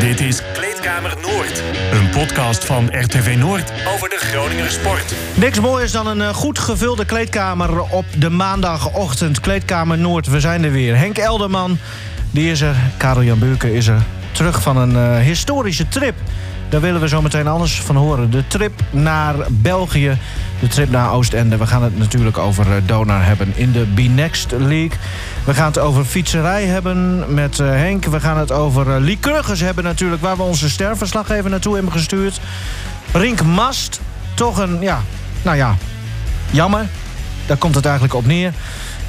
Dit is Kleedkamer Noord. Een podcast van RTV Noord over de Groninger sport. Niks moois dan een eh, goed gevulde kleedkamer op de maandagochtend. Kleedkamer Noord, we zijn er weer. Henk Elderman, die is er. Karel Jan Buurken is er. Terug van een eh, historische trip. Daar willen we zo meteen alles van horen. De trip naar België, de trip naar Oostende. We gaan het natuurlijk over eh, Donar hebben in de B-Next League. We gaan het over fietserij hebben met eh, Henk. We gaan het over uh, Lycurgus hebben natuurlijk... waar we onze sterverslaggever naartoe hebben gestuurd. Rink Mast, toch een, ja, nou ja, jammer. Daar komt het eigenlijk op neer.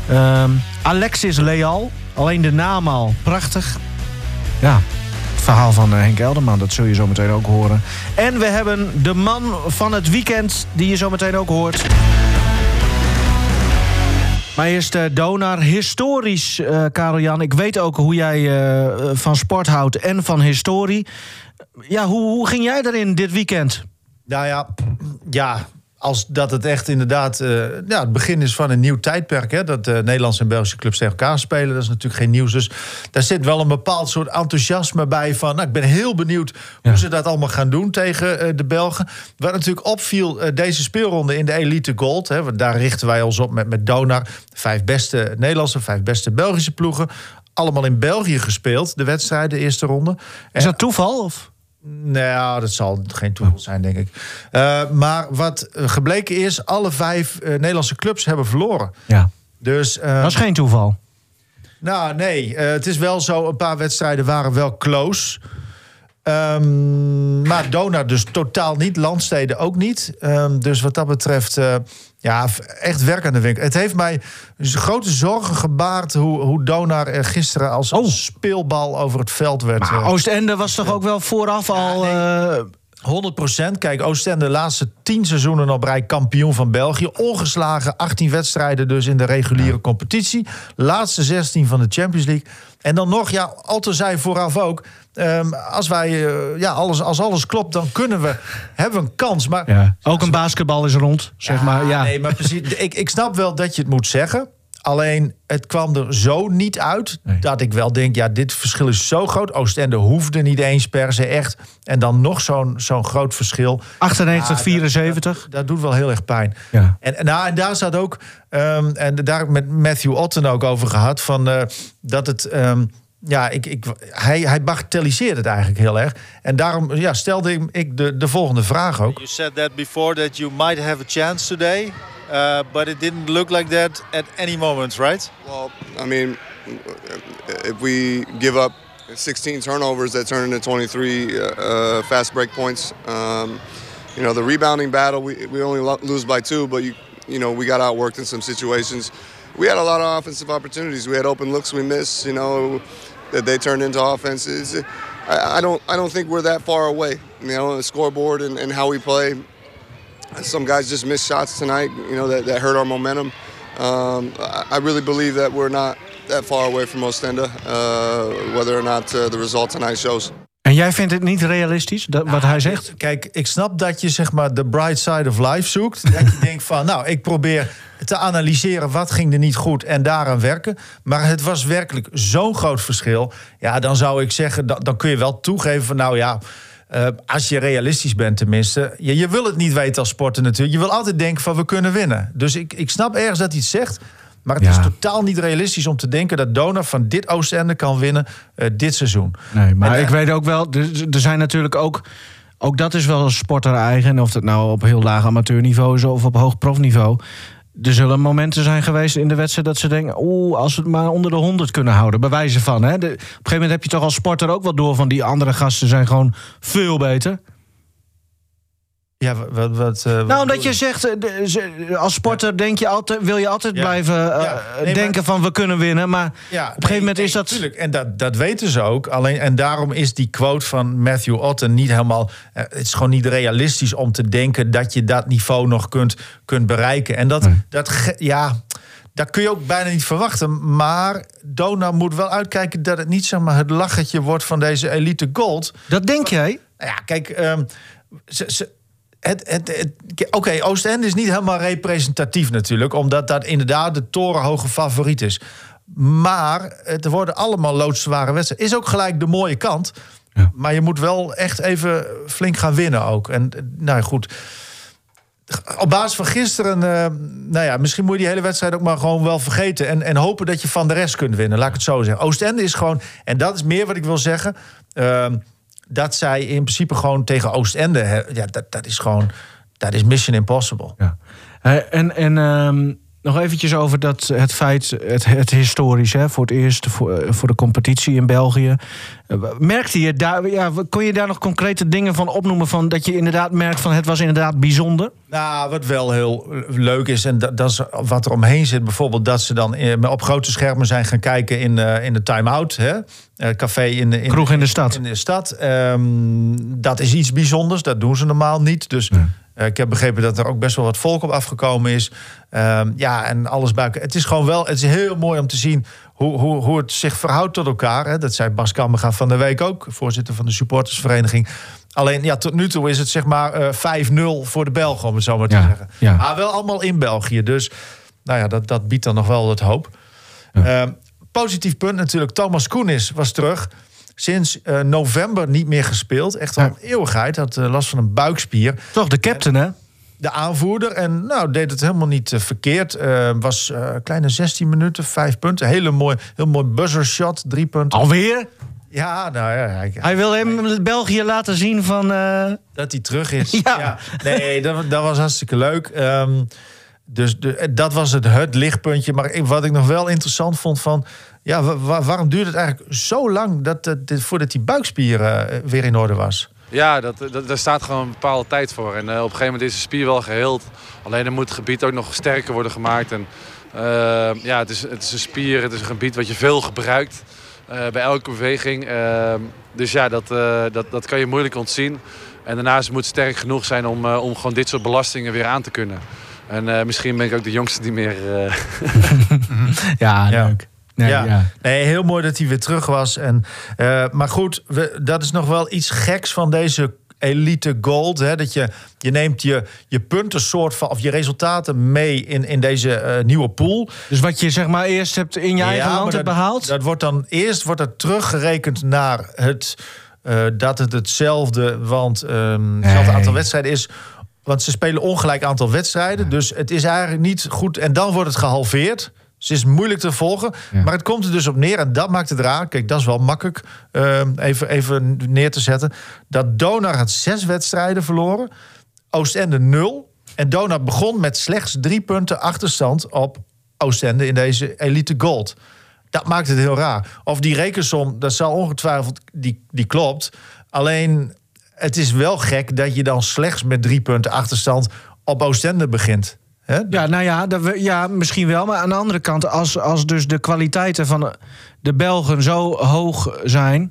Ehm, Alexis Leal, alleen de naam al, prachtig. Ja, het verhaal van Henk Elderman, dat zul je zo meteen ook horen. En we hebben de man van het weekend, die je zo meteen ook hoort. Maar eerst uh, Donar. Historisch, uh, Karel Jan. Ik weet ook hoe jij uh, van sport houdt en van historie. Ja, hoe, hoe ging jij erin dit weekend? Nou ja, ja als dat het echt inderdaad uh, ja, het begin is van een nieuw tijdperk. Hè, dat uh, Nederlandse en Belgische clubs tegen elkaar spelen. Dat is natuurlijk geen nieuws. Dus daar zit wel een bepaald soort enthousiasme bij. Van, nou, ik ben heel benieuwd hoe ze dat allemaal gaan doen tegen uh, de Belgen. Wat natuurlijk opviel deze speelronde in de Elite Gold. Hè, want daar richten wij ons op met, met Donar. Vijf beste Nederlandse, vijf beste Belgische ploegen. Allemaal in België gespeeld, de wedstrijden, de eerste ronde. Is dat toeval? Of? Nou, dat zal geen toeval zijn, denk ik. Uh, maar wat gebleken is, alle vijf uh, Nederlandse clubs hebben verloren. Ja. Dus, uh, dat is geen toeval. Nou, nee. het is wel zo, een paar wedstrijden waren wel close. Um, maar Donar dus totaal niet, landsteden ook niet. Um, dus wat dat betreft, ja, echt werk aan de winkel. Het heeft mij grote zorgen gebaard hoe, hoe Donar gisteren als, als oh. speelbal over het veld werd. Maar Oostende was toch ook wel vooraf al... Ja, nee. uh... 100% Kijk, Oostende de laatste 10 seizoenen op rij kampioen van België. Ongeslagen 18 wedstrijden dus in de reguliere ja. competitie. Laatste 16 van de Champions League. En dan nog, ja, Alter zei vooraf ook... Um, als, wij, uh, ja, alles, als alles klopt, dan kunnen we, hebben we een kans. Maar, ja. Ook een basketbal is rond, zeg ja, maar. Ja. Nee, maar precies. ik, ik snap wel dat je het moet zeggen. Alleen, het kwam er zo niet uit nee. dat ik wel denk... ja, dit verschil is zo groot. Oostende hoefde niet eens per se echt. En dan nog zo'n zo'n groot verschil. 98, ja, 74. Dat, dat, dat, doet wel heel erg pijn. Ja. En, nou, en daar zat ook... Um, en daar heb ik met Matthew Otten ook over gehad... Van, uh, dat het... Um, ja, ik, ik, hij, hij bagatelliseert het eigenlijk heel erg. En daarom ja, stelde ik de, de volgende vraag ook. You said that before that you might have a chance today. Uh, but it didn't look like that at any moment, right? Well, I mean, if we give up 16 turnovers that turn into 23 uh, fast break points, um, you know, the rebounding battle, we, we only lo lose by two, but you, you know, we got outworked in some situations. We had a lot of offensive opportunities. We had open looks we missed, you know, that they turn into offenses. I, I don't, I don't think we're that far away. You know, the scoreboard and, and how we play. Some guys just missed shots tonight, you know, that, that hurt our momentum. Um, I, I really believe that we're not that far away from Ostenda, uh, whether or not uh, the result tonight shows. En jij vindt het niet realistisch, dat, wat hij zegt? Kijk, ik snap dat je zeg maar de bright side of life zoekt. Dat je denkt van, nou, ik probeer te analyseren wat ging er niet goed en daaraan werken. Maar het was werkelijk zo'n groot verschil. Ja, dan zou ik zeggen, dan, dan kun je wel toegeven van, nou ja... Uh, als je realistisch bent tenminste. Je, je wil het niet weten als sporter natuurlijk. Je wil altijd denken van we kunnen winnen. Dus ik, ik snap ergens dat hij het zegt. Maar het ja. is totaal niet realistisch om te denken dat Donor van dit Oostende kan winnen uh, dit seizoen. Nee, maar en, ik weet ook wel, er, er zijn natuurlijk ook. Ook dat is wel een sporter eigen. Of het nou op heel laag amateurniveau is of op hoog profniveau. Er zullen momenten zijn geweest in de wedstrijd dat ze denken... oeh, als we het maar onder de 100 kunnen houden. Bij wijze van, hè. De, op een gegeven moment heb je toch als sporter ook wel door... van die andere gasten zijn gewoon veel beter. Ja, wat, wat, uh, nou, omdat je zegt, uh, als sporter ja. denk je altijd, wil je altijd ja. blijven uh, ja. nee, denken maar, van we kunnen winnen. Maar op een gegeven nee, moment nee, is dat... Natuurlijk, en dat, dat weten ze ook. Alleen, en daarom is die quote van Matthew Otten niet helemaal... het is gewoon niet realistisch om te denken dat je dat niveau nog kunt, kunt bereiken. En dat, dat ja... Dat kun je ook bijna niet verwachten. Maar Dona moet wel uitkijken dat het niet zeg maar, het lachertje wordt van deze elite gold. Dat denk jij? Nou ja, kijk, um, ze, ze, het, het, het, Oké, okay, Oostende is niet helemaal representatief natuurlijk, omdat dat inderdaad de torenhoge favoriet is. Maar het worden allemaal loodzware wedstrijden. Is ook gelijk de mooie kant. Ja. Maar je moet wel echt even flink gaan winnen ook. En nou ja, goed. Op basis van gisteren, eh, nou ja, misschien moet je die hele wedstrijd ook maar gewoon wel vergeten. En, en hopen dat je van de rest kunt winnen, laat ik het zo zeggen. Oostende is gewoon, en dat is meer wat ik wil zeggen. ehm, dat zij in principe gewoon tegen Oostende, ja, dat, dat is gewoon, dat is mission impossible. Ja. En en ehm, nog eventjes over dat, het feit, het, het historisch, hè, voor het eerst voor, eh, voor de competitie in België. Eh, Merkte je daar, ja, kon je daar nog concrete dingen van opnoemen? Van dat je inderdaad merkt van het was inderdaad bijzonder? Nou, wat wel heel leuk is, en dat, dat is wat er omheen zit, bijvoorbeeld dat ze dan eh, op grote schermen zijn gaan kijken in, eh, in de time-out, hè? Eh, café in de in, Kroeg in de stad. In de stad. Ehm, dat is iets bijzonders, dat doen ze normaal niet. Dus eh, ik heb begrepen dat er ook best wel wat volk op afgekomen is. Ehm, ja, en alles bij elkaar. Het is gewoon wel, het is heel mooi om te zien hoe, hoe, hoe het zich verhoudt tot elkaar. Hè? Dat zei Bas Kammerga van de week ook, voorzitter van de supportersvereniging. Alleen, ja, tot nu toe is het zeg maar eh, 5-0 voor de Belgen, om het zo maar te Ja, zeggen. ja. Maar wel allemaal in België. Dus nou ja, dat, dat biedt dan nog wel wat hoop. Ehm, positief punt natuurlijk, Thomas Koenis was terug. Sinds eh, november niet meer gespeeld. Echt al Ja. een eeuwigheid. Had eh, last van een buikspier. Toch de captain, hè? De aanvoerder. En nou, deed het helemaal niet eh, verkeerd. Was kleine 16 minuten, 5 punten. Hele mooi, heel mooi buzzer shot, drie punten. Alweer? Ja, nou ja, hij- Hij wil hem België laten zien van... dat hij terug is. Ja. Nee, dat, dat was hartstikke leuk. Ehm, dus de, dat was het, het lichtpuntje. Maar wat ik nog wel interessant vond van... Ja, wa- wa- waarom duurde het eigenlijk zo lang dat, voordat die buikspier eh, weer in orde was? Ja, dat, dat, daar staat gewoon een bepaalde tijd voor. En eh, op een gegeven moment is de spier wel geheeld. Alleen dan moet het gebied ook nog sterker worden gemaakt. En, eh, ja, het is, het is een spier, het is een gebied wat je veel gebruikt. eh, bij elke beweging. Dus ja, dat, eh, dat, dat kan je moeilijk ontzien. En daarnaast moet het sterk genoeg zijn om, om gewoon dit soort belastingen weer aan te kunnen. En eh, misschien ben ik ook de jongste die meer... eh, ja, Ja. leuk. Nee, ja. ja. Nee, heel mooi dat hij weer terug was. En, eh, maar goed, we, dat is nog wel iets geks van deze elite gold. Hè? Dat je, je neemt je, je punten soort van, of je resultaten mee in, in deze eh, nieuwe pool. Dus wat je zeg maar eerst hebt in je eigen land hebt behaald... Dat wordt dan eerst wordt dat teruggerekend naar het eh, dat het hetzelfde, want ehm hetzelfde aantal wedstrijden is. Want ze spelen ongelijk aantal wedstrijden. Dus het is eigenlijk niet goed. En dan wordt het gehalveerd. Het is moeilijk te volgen. Ja. Maar het komt er dus op neer. En dat maakt het raar. Kijk, dat is wel makkelijk ehm, even, even neer te zetten. Dat Donar had zes wedstrijden verloren. Oostende nul. En Donar begon met slechts drie punten achterstand op Oostende in deze Elite Gold. Dat maakt het heel raar. Of die rekensom, dat zal ongetwijfeld, die, die klopt. Alleen, het is wel gek dat je dan slechts met drie punten achterstand op Oostende begint. Ja, nou ja, dat we, ja, misschien wel. Maar aan de andere kant, als, als dus de kwaliteiten van de Belgen zo hoog zijn...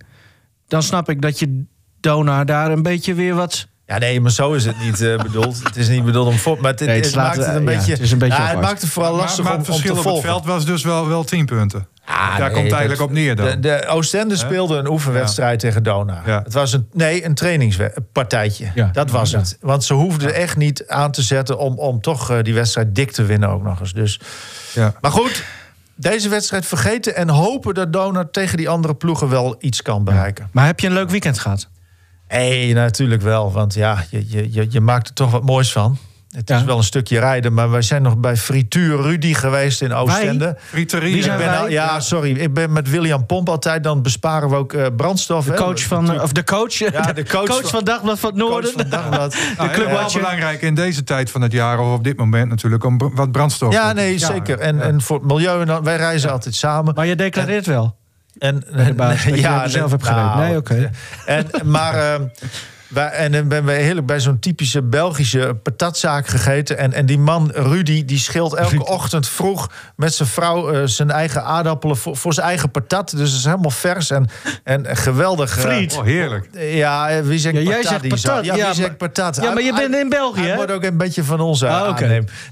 dan snap ik dat je Donar daar een beetje weer wat... Ja, nee, maar zo is het niet eh, bedoeld. Het is niet bedoeld om voor, maar het, Nee, het het maakt het een beetje. het is een beetje ja, het maakt het vooral Maar, lastig maar om, het om verschil te op het veld was dus wel, wel 10 punten. Ah, Daar nee, komt eigenlijk op neer dan. De, de Oostende speelde een oefenwedstrijd tegen Dona. Ja. Het was een, nee, een trainingspartijtje. Ja. Dat was Ja. het. Want ze hoefden echt niet aan te zetten om, om toch eh, die wedstrijd dik te winnen ook nog eens. Dus. Ja. Maar goed, deze wedstrijd vergeten en hopen dat Dona tegen die andere ploegen wel iets kan bereiken. Maar heb je een leuk weekend gehad? Hé, natuurlijk wel. Want ja, je, je, je, je maakt er toch wat moois van. Het Ja. is wel een stukje rijden, maar wij zijn nog bij Frituur Rudy geweest in Oostende. Friterie. Wie zijn Ik ben wij? al- ja, sorry. Ik ben met William Pomp altijd. Dan besparen we ook eh, brandstof. De hè. coach van, of de coach, Ja, de coach van- van Dagblad van het Coach Noorden. van Dagblad. Nou, Club Watcher. belangrijk in deze tijd van het jaar, of op dit moment natuurlijk, om br- wat brandstof. Ja, nee, zeker. En, ja. en voor het milieu, en dan, wij reizen altijd samen. Maar je declareert wel. En, Bij de baas, dat je ja, er zelf hebt gereden. Nee, oké. En, maar, ehm, wij, en dan ben we heerlijk bij zo'n typische Belgische patatzaak gegeten. En, en die man, Rudy, die scheelt elke ochtend vroeg met zijn vrouw eh, zijn eigen aardappelen voor, voor zijn eigen patat. Dus het is helemaal vers en, en geweldig. eh, Friet. Oh, heerlijk. Ja, eh, wie zegt Ja, jij patat? zegt die zo- patat. Ja, Ja, wie zegt maar- patat? Ja, maar je bent in België, hè? wordt ook een beetje van onze Ah.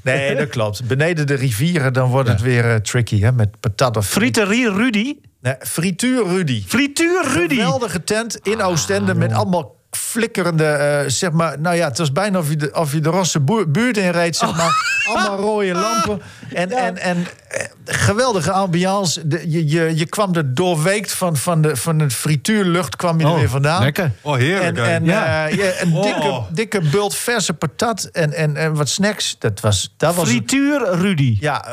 Nee, dat klopt. Beneden de rivieren, dan wordt het weer tricky, hè? Met patat of friet. Friterie Rudy. Nee, frituur Rudy. Frituur Rudy. Geweldige tent in Oostende met allemaal flikkerende, eh, zeg maar... Nou ja, het was bijna of je de, of je de Rosse boer- buurt in reed, zeg maar. Allemaal rode lampen. En, en, en eh, geweldige ambiance. De- je, je, je kwam er doorweekt van, van, de, van de frituurlucht kwam je er weer vandaan. Lekker. Oh, heerlijk. En, en Ja. eh, ja, een Oh. dikke, dikke bult verse patat en, en, en wat snacks. Dat was, dat was Frituur Rudy. ja,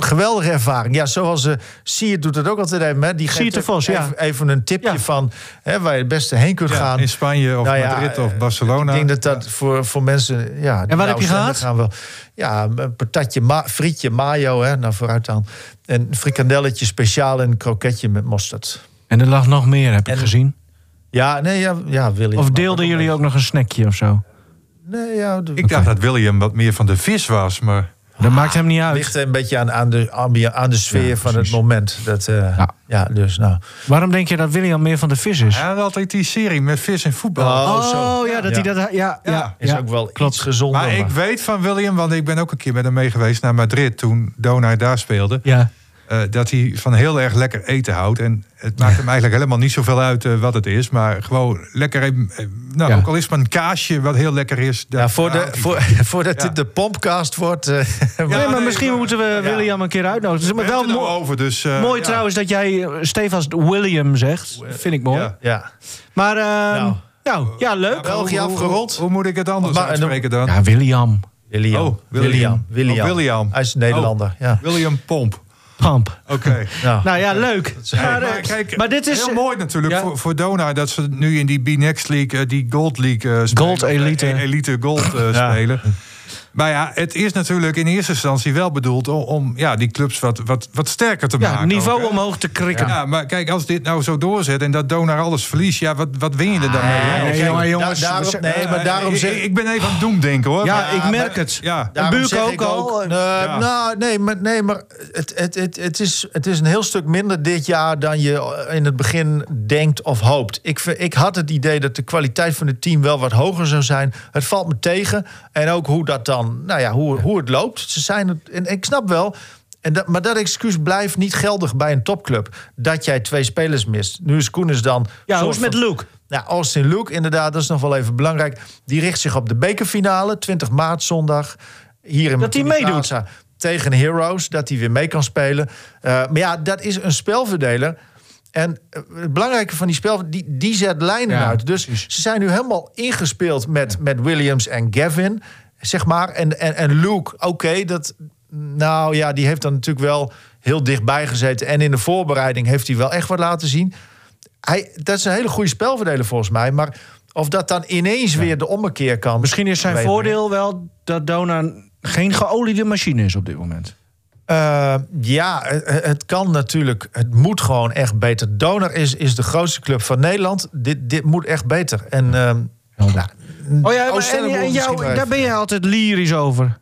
geweldige ervaring. Ja, zoals uh, Siert doet het ook altijd even. Hè. Die geeft de Vos, even, ja. even een tipje Ja. van hè, waar je het beste heen kunt Ja, gaan. in Spanje of Nou ja, Madrid of eh, Barcelona. Ik denk dat dat voor, voor mensen... Ja, En wat heb je gehad? Gaan wel, ja, een patatje, ma frietje, mayo, hè, nou vooruit dan. En een frikandelletje speciaal en een kroketje met mosterd. En er lag nog meer, heb ik En- gezien. Ja, nee, ja, ja Willy. Of deelden jullie ook nog een snackje of zo? Nee, ja, de- Ik dacht dat William wat meer van de vis was, maar... Dat maakt hem niet het uit. ligt een beetje aan, aan, de, aan de sfeer Ja, van het moment. Dat, eh, Ja. ja. dus nou. Waarom denk je dat William meer van de vis is? Hij had altijd die serie met vis en voetbal. Oh, Oh, zo. ja, dat Ja. hij dat... Ja, ja, Ja, Is ja. ook wel klopt. iets gezonder. Maar ik weet van William, want ik ben ook een keer met hem mee geweest naar Madrid toen Dona daar speelde. Ja. Eh, dat hij van heel erg lekker eten houdt. En het maakt hem eigenlijk helemaal niet zoveel uit eh, wat het is. Maar gewoon lekker. even, eh, nou, Ja. ook al is het maar een kaasje wat heel lekker is. Ja, voor de, voor, voordat Ja. dit de pompcast wordt. eh, nee, maar nee, misschien maar- moeten we William een keer uitnodigen. Maar We wel er mooi, nou over, dus, eh, mooi ja. trouwens dat jij Stefans William zegt. Vind ik mooi. Ja. ja. Maar ehm, Nou. nou, ja, leuk. België Hoe- hoe- afgerond. Hoe, moet ik het anders Maar- en dan- uitspreken dan? Ja, William. William. Oh, William. William. William. Oh, William. Hij is Nederlander. Ja. William Pomp. Pamp. Oké. Nou, Nou ja, leuk. Maar, Maar, eh, kijk, maar dit is... heel mooi natuurlijk ja. voor, voor Dona dat ze nu in die B-Next League, eh, die Gold League eh, spelen. Gold Elite. Eh, Elite Gold eh, Ja. spelen. Maar ja, het is natuurlijk in eerste instantie wel bedoeld om, om ja, die clubs wat, wat, wat sterker te Ja, maken. niveau ook, omhoog te krikken. Ja, maar kijk, als dit nou zo doorzet en dat Donar alles verliest, ja, wat, wat win je er dan mee? nee, jongen, jongens. da- daarom, nee, maar daarom ik, zeg ik, ik ben even aan het doemdenken hoor. Ja, Maar- ik merk het. ja. Daarom Buurk zeg ook ik al. eh, Ja. Nou, nee, maar, nee, maar het, het, het, het, is, het is een heel stuk minder dit jaar dan je in het begin denkt of hoopt. Ik, ik had het idee dat de kwaliteit van het team wel wat hoger zou zijn. Het valt me tegen. En ook hoe dat dan, nou ja, hoe, hoe het loopt. Ze zijn het, en ik snap wel. En dat, maar dat excuus blijft niet geldig bij een topclub. Dat jij twee spelers mist. Nu is Koenens dan. Ja, hoe is het met Luke? nou, Austin Luke, inderdaad, dat is nog wel even belangrijk. Die richt zich op de bekerfinale, 20 maart zondag. Hier in Dat hij meedoet. Tegen Heroes, dat hij weer mee kan spelen. Eh, maar ja, dat is een spelverdeler. En eh, het belangrijke van die spel, die, die zet lijnen Ja, uit. Dus precies. ze zijn nu helemaal ingespeeld met, met Williams en Gavin, zeg maar. En, en, en Luke, oké, dat... Nou ja, die heeft dan natuurlijk wel heel dichtbij gezeten. En in de voorbereiding heeft hij wel echt wat laten zien. Hij, dat is een hele goede spelverdeler volgens mij. Maar of dat dan ineens weer de ommekeer kan. Misschien is zijn voordeel wel dat Dona geen geoliede machine is op dit moment. Eh, ja, het, kan natuurlijk. Het moet gewoon echt beter. Donor is, is de grootste club van Nederland. Dit, dit moet echt beter. En, ehm, nou, Oh ja, maar Oostende en, en jou, daar ben je altijd lyrisch over.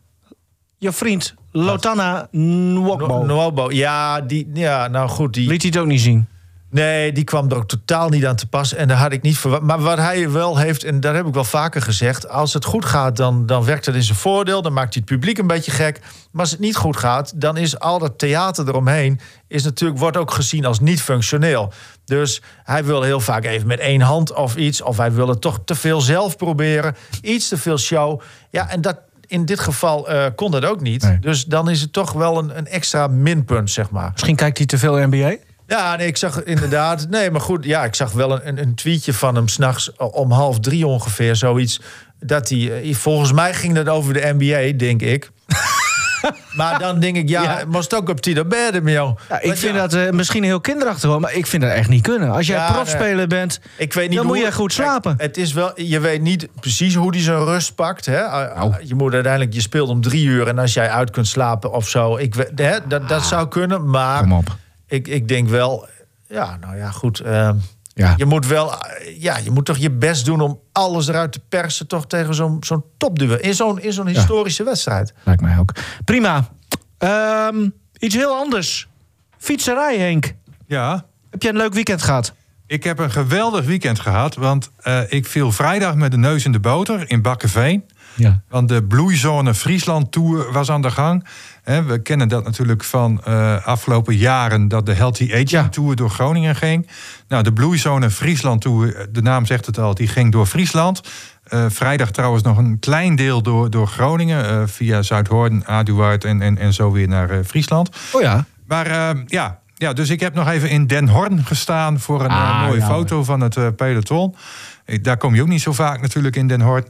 Je vriend Lotana Nwokbo. Noabo, ja, die, ja, nou goed, die, Liet hij het ook niet zien? Nee, die kwam er ook totaal niet aan te pas. En daar had ik niet verwacht. Maar wat hij wel heeft, en daar heb ik wel vaker gezegd... als het goed gaat, dan, dan werkt het in zijn voordeel. Dan maakt hij het publiek een beetje gek. Maar als het niet goed gaat, dan is al dat theater eromheen... Is natuurlijk, wordt ook gezien als niet functioneel. Dus hij wil heel vaak even met één hand of iets... of hij wil het toch te veel zelf proberen. Iets te veel show. Ja, en dat... In dit geval eh, kon dat ook niet. Nee. Dus dan is het toch wel een, een extra minpunt, zeg maar. Misschien kijkt hij te veel NBA? Ja, nee, ik zag inderdaad. Nee, maar goed, ja, ik zag wel een, een tweetje van hem s'nachts om half drie ongeveer, zoiets. Dat hij, eh, volgens mij ging dat over de NBA, denk ik. maar dan denk ik, ja, Ja. moest ook op Tito Berde, joh. Ja, ik vind ja, dat eh, misschien heel kinderachtig, hoor, maar ik vind dat echt niet kunnen. Als jij profspeler bent, Ik weet niet dan hoe, moet je goed Kijk, slapen. het is wel, je weet niet precies hoe hij zijn rust pakt. Hè? Nou. Je moet uiteindelijk, je speelt om drie uur en als jij uit kunt slapen of zo, ik, weet- hè, dat, dat zou kunnen. Maar Kom op. ik, ik denk wel, ja, nou ja, goed. eh, Ja. Je moet wel, ja, je moet toch je best doen om alles eruit te persen, toch tegen zo'n zo'n topduel. In zo'n in zo'n historische wedstrijd. Lijkt mij ook. Prima. Ehm, iets heel anders. Fietserij, Henk. Ja, Heb jij een leuk weekend gehad? Ik heb een geweldig weekend gehad. Want eh, ik viel vrijdag met de neus in de boter in Bakkenveen. Ja. Want de bloeizone Friesland Tour was aan de gang. We kennen dat natuurlijk van uh, afgelopen jaren... dat de Healthy Aging Ja. Tour door Groningen ging. Nou, de bloeizone Friesland Tour, de naam zegt het al... die ging door Friesland. Eh, vrijdag trouwens nog een klein deel door, door Groningen... eh, via Zuidhoorn, Aduard en, en, en zo weer naar eh, Friesland. Oh ja. Maar eh, ja, ja, dus ik heb nog even in Den Horn gestaan voor een eh, Ah, mooie ja, foto van het eh, peloton. Daar kom je ook niet zo vaak natuurlijk in Den Horn.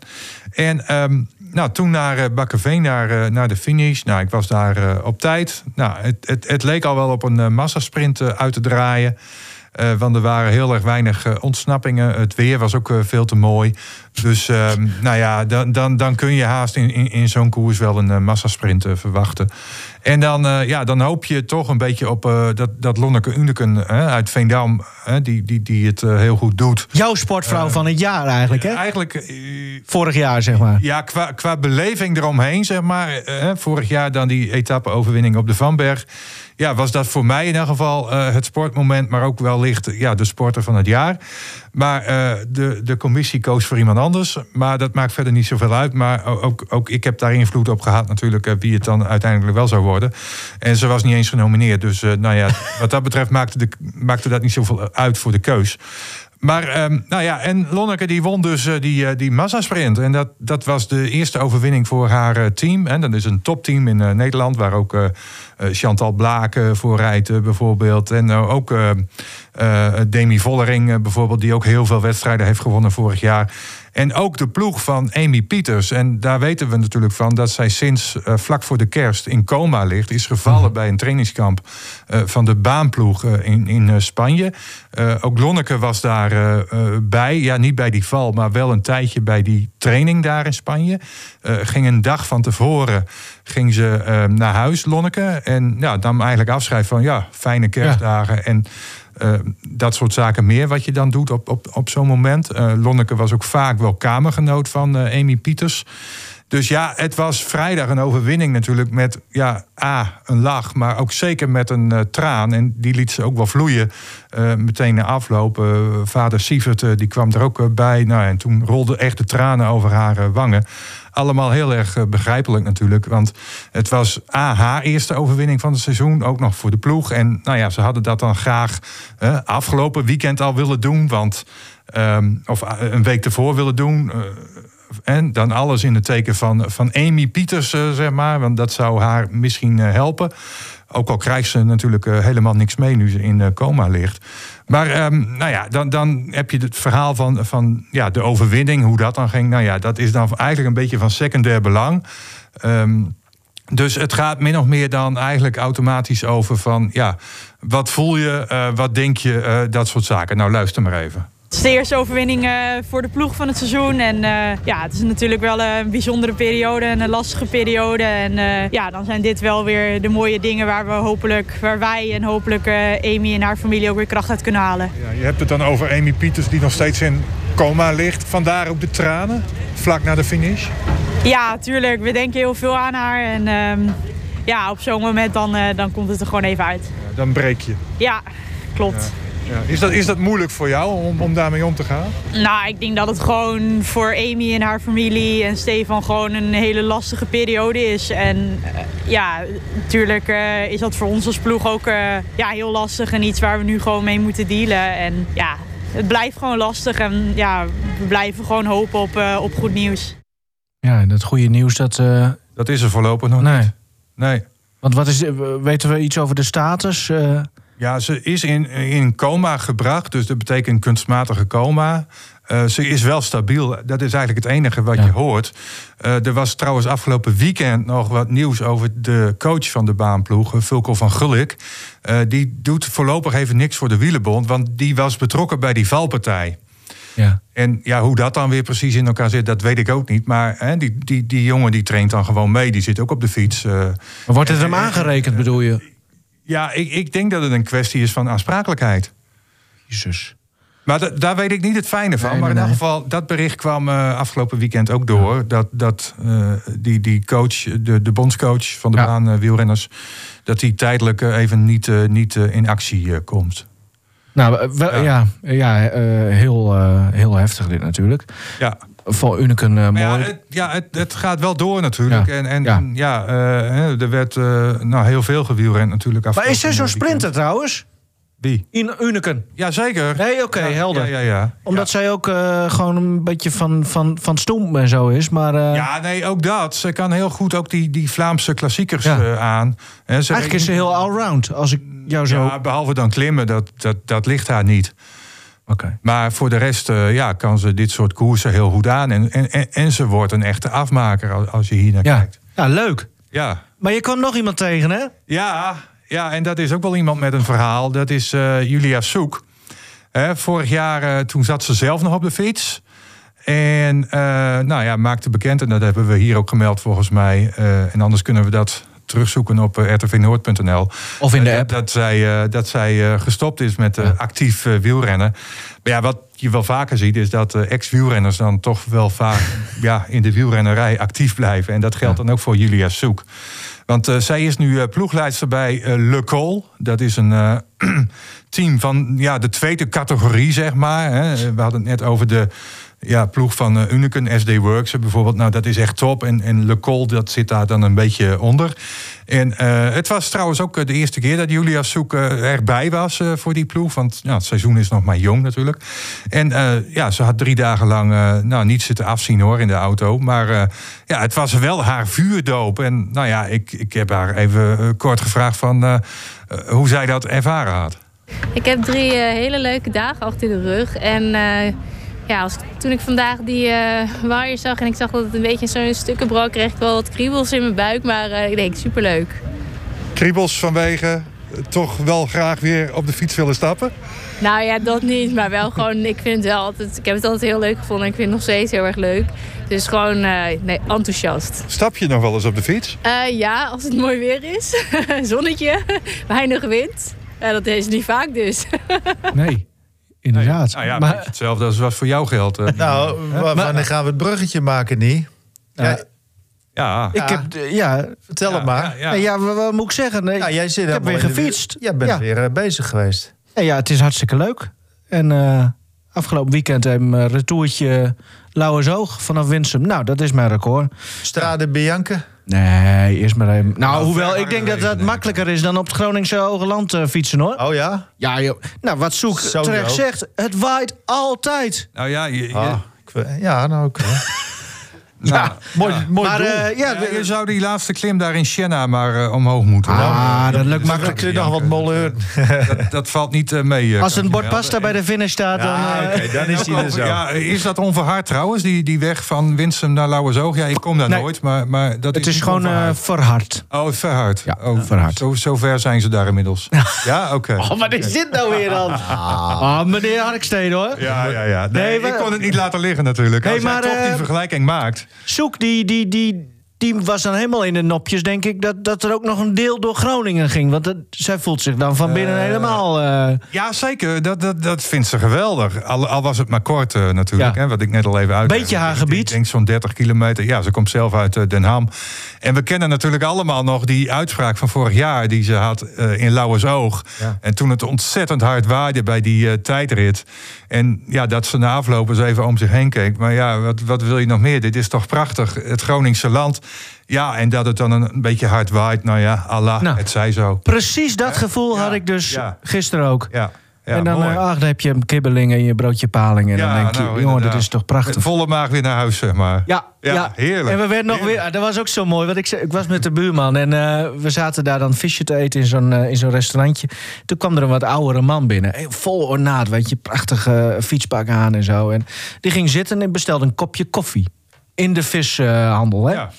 En ehm, nou, toen naar uh, Bakkeveen, naar, eh, naar de finish. Nou, ik was daar eh, op tijd. Nou, het, het, het leek al wel op een eh, massasprint eh, uit te draaien. Eh, want er waren heel erg weinig eh, ontsnappingen. Het weer was ook eh, veel te mooi. Dus ehm, nou ja, dan, dan, dan kun je haast in, in, in zo'n koers wel een massasprint verwachten. En dan, ja, dan hoop je toch een beetje op dat, dat Lonneke Uneken uit Veendam... die, die, die het heel goed doet. Jouw sportvrouw van het jaar eigenlijk, hè? Eigenlijk Vorig jaar, zeg maar. ja, qua, qua beleving eromheen, zeg maar. vorig jaar dan die etappe-overwinning op de Vanberg. Ja, was dat voor mij in ieder geval eh, het sportmoment, maar ook wellicht ja, de sporter van het jaar. Maar eh, de, de commissie koos voor iemand anders. Maar dat maakt verder niet zoveel uit. Maar ook, ook ik heb daar invloed op gehad, natuurlijk, eh, wie het dan uiteindelijk wel zou worden. En ze was niet eens genomineerd. Dus nou ja, wat dat betreft maakte, de, maakte dat niet zoveel uit voor de keus. Maar ehm, nou ja, en Lonneke die won dus eh, die, eh, die massasprint. En dat, dat was de eerste overwinning voor haar eh, team. En dat is een topteam in Nederland, waar ook Chantal Blaak eh, voor rijdt bijvoorbeeld. En ook Demi Vollering bijvoorbeeld, die ook heel veel wedstrijden heeft gewonnen vorig jaar. En ook de ploeg van Amy Pieters. En daar weten we natuurlijk van dat zij sinds eh, vlak voor de kerst in coma ligt. Is gevallen bij een trainingskamp eh, van de baanploeg eh, in, in Spanje. Ook Lonneke was daar bij. Ja, niet bij die val, maar wel een tijdje bij die training daar in Spanje. Ging een dag van tevoren ging ze naar huis, Lonneke. En ja, dan eigenlijk afschrijven van ja, fijne kerstdagen. En eh, dat soort zaken meer wat je dan doet op, op, op zo'n moment. Eh, Lonneke was ook vaak wel kamergenoot van eh, Amy Pieters. Dus ja, het was vrijdag een overwinning natuurlijk met ja, A, een lach, maar ook zeker met een eh, traan. En die liet ze ook wel vloeien meteen na afloop. Vader Sievert die kwam er ook bij. Nou, en toen rolden echt de tranen over haar wangen. Allemaal heel erg eh, begrijpelijk natuurlijk. Want het was A, haar eerste overwinning van het seizoen. Ook nog voor de ploeg. En nou ja, ze hadden dat dan graag eh, afgelopen weekend al willen doen. Want, ehm, of eh, een week ervoor willen doen. en dan alles in het teken van, van Amy Pieters, zeg maar. Want dat zou haar misschien helpen. Ook al krijgt ze natuurlijk helemaal niks mee nu ze in coma ligt. Maar ehm, nou ja, dan, dan heb je het verhaal van, van ja, de overwinning, hoe dat dan ging. Nou ja, dat is dan eigenlijk een beetje van secundair belang. Ehm, dus het gaat min of meer dan eigenlijk automatisch over van... ja, wat voel je, eh, wat denk je, eh, dat soort zaken. Nou, luister maar even. Het is de eerste overwinning eh, voor de ploeg van het seizoen. En eh, ja, het is natuurlijk wel een bijzondere periode en een lastige periode. En eh, ja, dan zijn dit wel weer de mooie dingen waar we hopelijk, waar wij en hopelijk Amy en haar familie ook weer kracht uit kunnen halen. Ja, je hebt het dan over Amy Pieters die nog steeds in coma ligt. Vandaar ook de tranen, vlak na de finish. Ja, tuurlijk. We denken heel veel aan haar. En ehm, ja, op zo'n moment dan, dan komt het er gewoon even uit. Ja, dan breek je. Ja, klopt. Ja. Is, dat, is dat moeilijk voor jou om, om daarmee om te gaan? Nou, ik denk dat het gewoon voor Amy en haar familie en Stefan gewoon een hele lastige periode is. En eh, ja, natuurlijk eh, is dat voor ons als ploeg ook eh, ja, heel lastig en iets waar we nu gewoon mee moeten dealen. En ja, het blijft gewoon lastig en ja, we blijven gewoon hopen op, eh, op goed nieuws. Ja, en het goede nieuws dat... eh, Dat is er voorlopig nog nee. niet. Nee. Want wat is, weten we iets over de status? Ja, ze is in, in coma gebracht, dus dat betekent kunstmatige coma. Eh, ze is wel stabiel. Dat is eigenlijk het enige wat Ja. je hoort. Eh, er was trouwens afgelopen weekend nog wat nieuws over de coach van de baanploeg, Vulko van Gulik. Eh, die doet voorlopig even niks voor de wielenbond, want die was betrokken bij die valpartij. ja. En ja, hoe dat dan weer precies in elkaar zit, dat weet ik ook niet. Maar hè, die, die, die jongen die traint dan gewoon mee, die zit ook op de fiets. Maar wordt het hem aangerekend, bedoel je? Ja, ik, ik denk dat het een kwestie is van aansprakelijkheid. Jezus. Maar da- daar weet ik niet het fijne van. Nee, maar in nee, ieder geval, dat bericht kwam eh, afgelopen weekend ook door. Dat, dat eh, die, die coach, de, de bondscoach van de Ja. baan eh, wielrenners... dat die tijdelijk even niet, niet in actie komt. Nou, wel- ja, ja, eh, heel, heel heftig dit natuurlijk. Ja. Voor Unicum eh, mooi. Maar ja, het, ja het, het gaat wel door natuurlijk. Ja. En, en Ja. ja, eh, hè, er werd eh, nou, heel veel gewielrend natuurlijk. maar is er zo'n weekend. sprinter trouwens? Wie? In Unicum. Jazeker. Nee, oké, Ja, helder. Ja, ja, ja. Omdat zij ook eh, gewoon een beetje van, van, van stoem en zo is. Maar eh, Ja, nee, ook dat. Ze kan heel goed ook die, die Vlaamse klassiekers Ja. eh, aan. Hè, ze eigenlijk is ze heel allround. Als ik jou zo... Ja, behalve dan klimmen, dat, dat, dat ligt haar niet. Maar voor de rest ja, ja, kan ze dit soort koersen heel goed aan. En, en, en, ze wordt een echte afmaker als, als je hier naar Ja. kijkt. ja, leuk. Ja. Maar je kwam nog iemand tegen, hè? Ja, ja, en dat is ook wel iemand met een verhaal. Dat is eh, Julia Soek. Vorig jaar eh, toen zat ze zelf nog op de fiets. En eh, nou ja, maakte bekend, en dat hebben we hier ook gemeld volgens mij. eh, en anders kunnen we dat terugzoeken op eh, rtvnoord.nl. Of in de Eh, app. Dat zij, eh, dat zij gestopt is met actief wielrennen. Maar ja, wat je wel vaker ziet, is dat ex-wielrenners dan toch wel vaak ja, in de wielrennerij actief blijven. En dat geldt dan ook voor Julia Soek. Want zij is nu eh, ploegleidster bij Le Col. Dat is een team van ja, de tweede categorie, zeg maar. Hè. We hadden het net over de ja, ploeg van eh, Unicum, SD Works bijvoorbeeld. Nou, dat is echt top. En, Le Col, dat zit daar dan een beetje onder. En eh, het was trouwens ook eh, de eerste keer dat Julia Soek eh, erbij was eh, voor die ploeg. Want ja, het seizoen is nog maar jong natuurlijk. En eh, ja, ze had drie dagen lang eh, nou, niet zitten afzien hoor in de auto. Maar eh, ja, het was wel haar vuurdoop. En nou ja, ik, ik heb haar even eh, kort gevraagd van eh, eh, hoe zij dat ervaren had. Ik heb drie eh, hele leuke dagen achter de rug. En eh, ja, als, toen ik vandaag die eh waaier zag en ik zag dat het een beetje in zo'n stukken brak, kreeg ik wel wat kriebels in mijn buik. Maar eh, ik denk, superleuk. Kriebels vanwege eh, toch wel graag weer op de fiets willen stappen. Nou ja, dat niet. Maar wel gewoon, ik vind het wel altijd, ik heb het altijd heel leuk gevonden. En ik vind het nog steeds heel erg leuk. Dus gewoon, eh, nee, enthousiast. Stap je nog wel eens op de fiets? Eh, ja, als het mooi weer is. Zonnetje, weinig wind. Ja, dat is niet vaak dus. Nee, inderdaad. Nou ja, maar, hetzelfde als wat voor jou geldt. eh. Nou, wa- wanneer gaan we het bruggetje maken, niet? Ja, ja. ik heb, ja, vertel het maar. Ja, ja. Nee, ja, wat, wat moet ik zeggen? Nee, Ja, jij zit ik heb weer gefietst. Jij bent Ja. weer eh, bezig geweest. Ja, ja, het is hartstikke leuk. En eh, afgelopen weekend een retourtje Lauwersoog vanaf Winsum. Nou, dat is mijn record. Strade Bianca. Nee, eerst maar even. Nou, Nou, hoewel ik denk dat dat makkelijker is dan op het Groningse Hoge Land eh, fietsen hoor. Oh ja? Ja, joh. Nou, wat Zoek Zo terecht zegt, het waait altijd. Nou ja, je, je- Ah, ik ja, nou oké. nou, Mooi, mooi maar doel. eh, ja, ja, je zou die laatste klim daar in Siena maar eh, omhoog moeten. ah, dat lukt maar makkelijk. je nog wat mollen. Dat, dat valt niet eh, mee. Als een ik bord je pasta bij de finish staat, dan... Ja, oké, dan is hij er zo. Ja, is dat onverhard trouwens, die, die weg van Winsum naar Lauwersoog? Ja, ik kom daar Nee. nooit, maar, maar dat het is, gewoon eh, onverhard. verhard. Oh, verhard. Ja, oh, verhard. Zo, zo ver zijn ze daar inmiddels. ja, oké. Oh, wat is dit nou weer dan? Ah, meneer Harkstede hoor. Ja, ja, ja. Nee, maar- ik kon het niet laten liggen natuurlijk. Als maar, toch die vergelijking maakt. Zoek, die, die, die, die was dan helemaal in de nopjes, denk ik, dat, dat er ook nog een deel door Groningen ging. Want zij voelt zich dan van binnen helemaal. eh, Ja, zeker. Dat, dat, dat vindt ze geweldig. Al, al was het maar kort eh, natuurlijk. Ja. Hè, wat ik net al even uit. Beetje haar gebied. denk- Ik denk zo'n 30 kilometer. Ja, ze komt zelf uit eh, Den Ham. En we kennen natuurlijk allemaal nog die uitspraak van vorig jaar... die ze had eh, in Lauwersoog. Ja. En toen het ontzettend hard waaide bij die eh, tijdrit. En ja, dat ze na afloop eens even om zich heen keek. Maar ja, wat, wat wil je nog meer? Dit is toch prachtig. Het Groningse land. Ja, en dat het dan een, beetje hard waait. Nou ja, Allah, Nou. het zij zo. precies dat gevoel Ja, had ik dus ja. gisteren ook. Ja, ja en dan, mooi. eh, ach, dan heb je een kibbeling en je broodje paling. En dan denk je, nou, jongen, dat is toch prachtig. volle maag weer naar huis, zeg maar. Ja, Ja, ja, heerlijk. En we werden nog weer, dat was ook zo mooi. Want ik, zei- ik was met de buurman en eh, we zaten daar dan visje te eten in zo'n eh, in zo'n restaurantje. Toen kwam er een wat oudere man binnen. Vol ornaat, weet je, prachtig eh, fietspak aan en zo. En die ging zitten en bestelde een kopje koffie. In de vishandel, hè? Ja.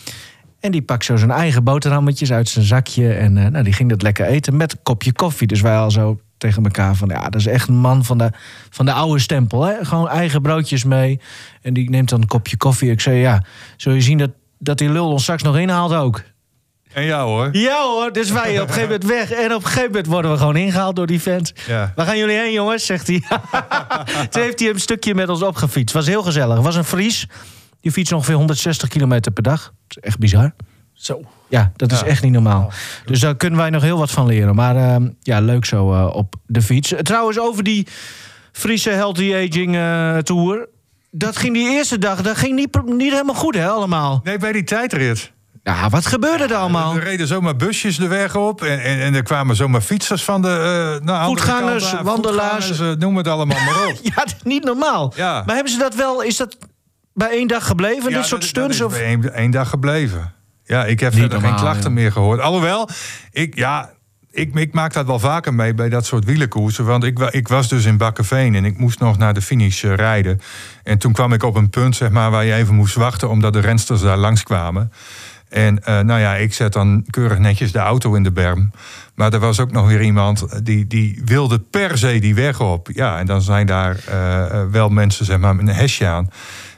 En die pakt zo zijn eigen boterhammetjes uit zijn zakje. En eh, nou, die ging dat lekker eten met een kopje koffie. Dus wij al zo tegen elkaar van... ja, dat is echt een man van de, van de oude stempel. Hè? Gewoon eigen broodjes mee. En die neemt dan een kopje koffie. Ik zei, ja, zul je zien dat, dat die lul ons straks nog inhaalt ook? En jou hoor. Ja hoor, dus wij op een gegeven moment weg. En op een gegeven moment worden we gewoon ingehaald door die vent. Ja. Waar gaan jullie heen, jongens? Zegt hij. Toen heeft hij een stukje met ons opgefietst. Was heel gezellig. Was een Fries. Die fietst ongeveer 160 kilometer per dag. Dat is echt bizar. Zo. Ja, dat is echt niet normaal. Dus daar kunnen wij nog heel wat van leren. Maar ehm, ja, leuk zo eh, op de fiets. Trouwens, over die Friese Healthy Aging eh, Tour. Dat ging die eerste dag, dat ging niet, niet helemaal goed, hè, allemaal. Nee, bij die tijdrit. Ja, wat gebeurde er allemaal? Er reden zomaar busjes de weg op. En, en, en er kwamen zomaar fietsers van de uh, nou, Voetgangers, kant wandelaars. Voetgangers, noem het allemaal maar op. Ja, niet normaal. Ja. Maar hebben ze dat wel, is dat bij één dag gebleven, Ja, dit soort stunts? Dat Of? bij één, één dag gebleven. Ja, ik heb Niet verder geen klachten ja. meer gehoord. Alhoewel, ik, ja, ik, ik maak dat wel vaker mee bij dat soort wielenkoersen. Want ik, ik was dus in Bakkeveen en ik moest nog naar de finish eh, rijden. En toen kwam ik op een punt zeg maar, waar je even moest wachten... omdat de rensters daar langskwamen. En eh, nou ja, ik zet dan keurig netjes de auto in de berm. Maar er was ook nog weer iemand die, die wilde per se die weg op. Ja, en dan zijn daar eh, eh, wel mensen zeg maar, met een hesje aan.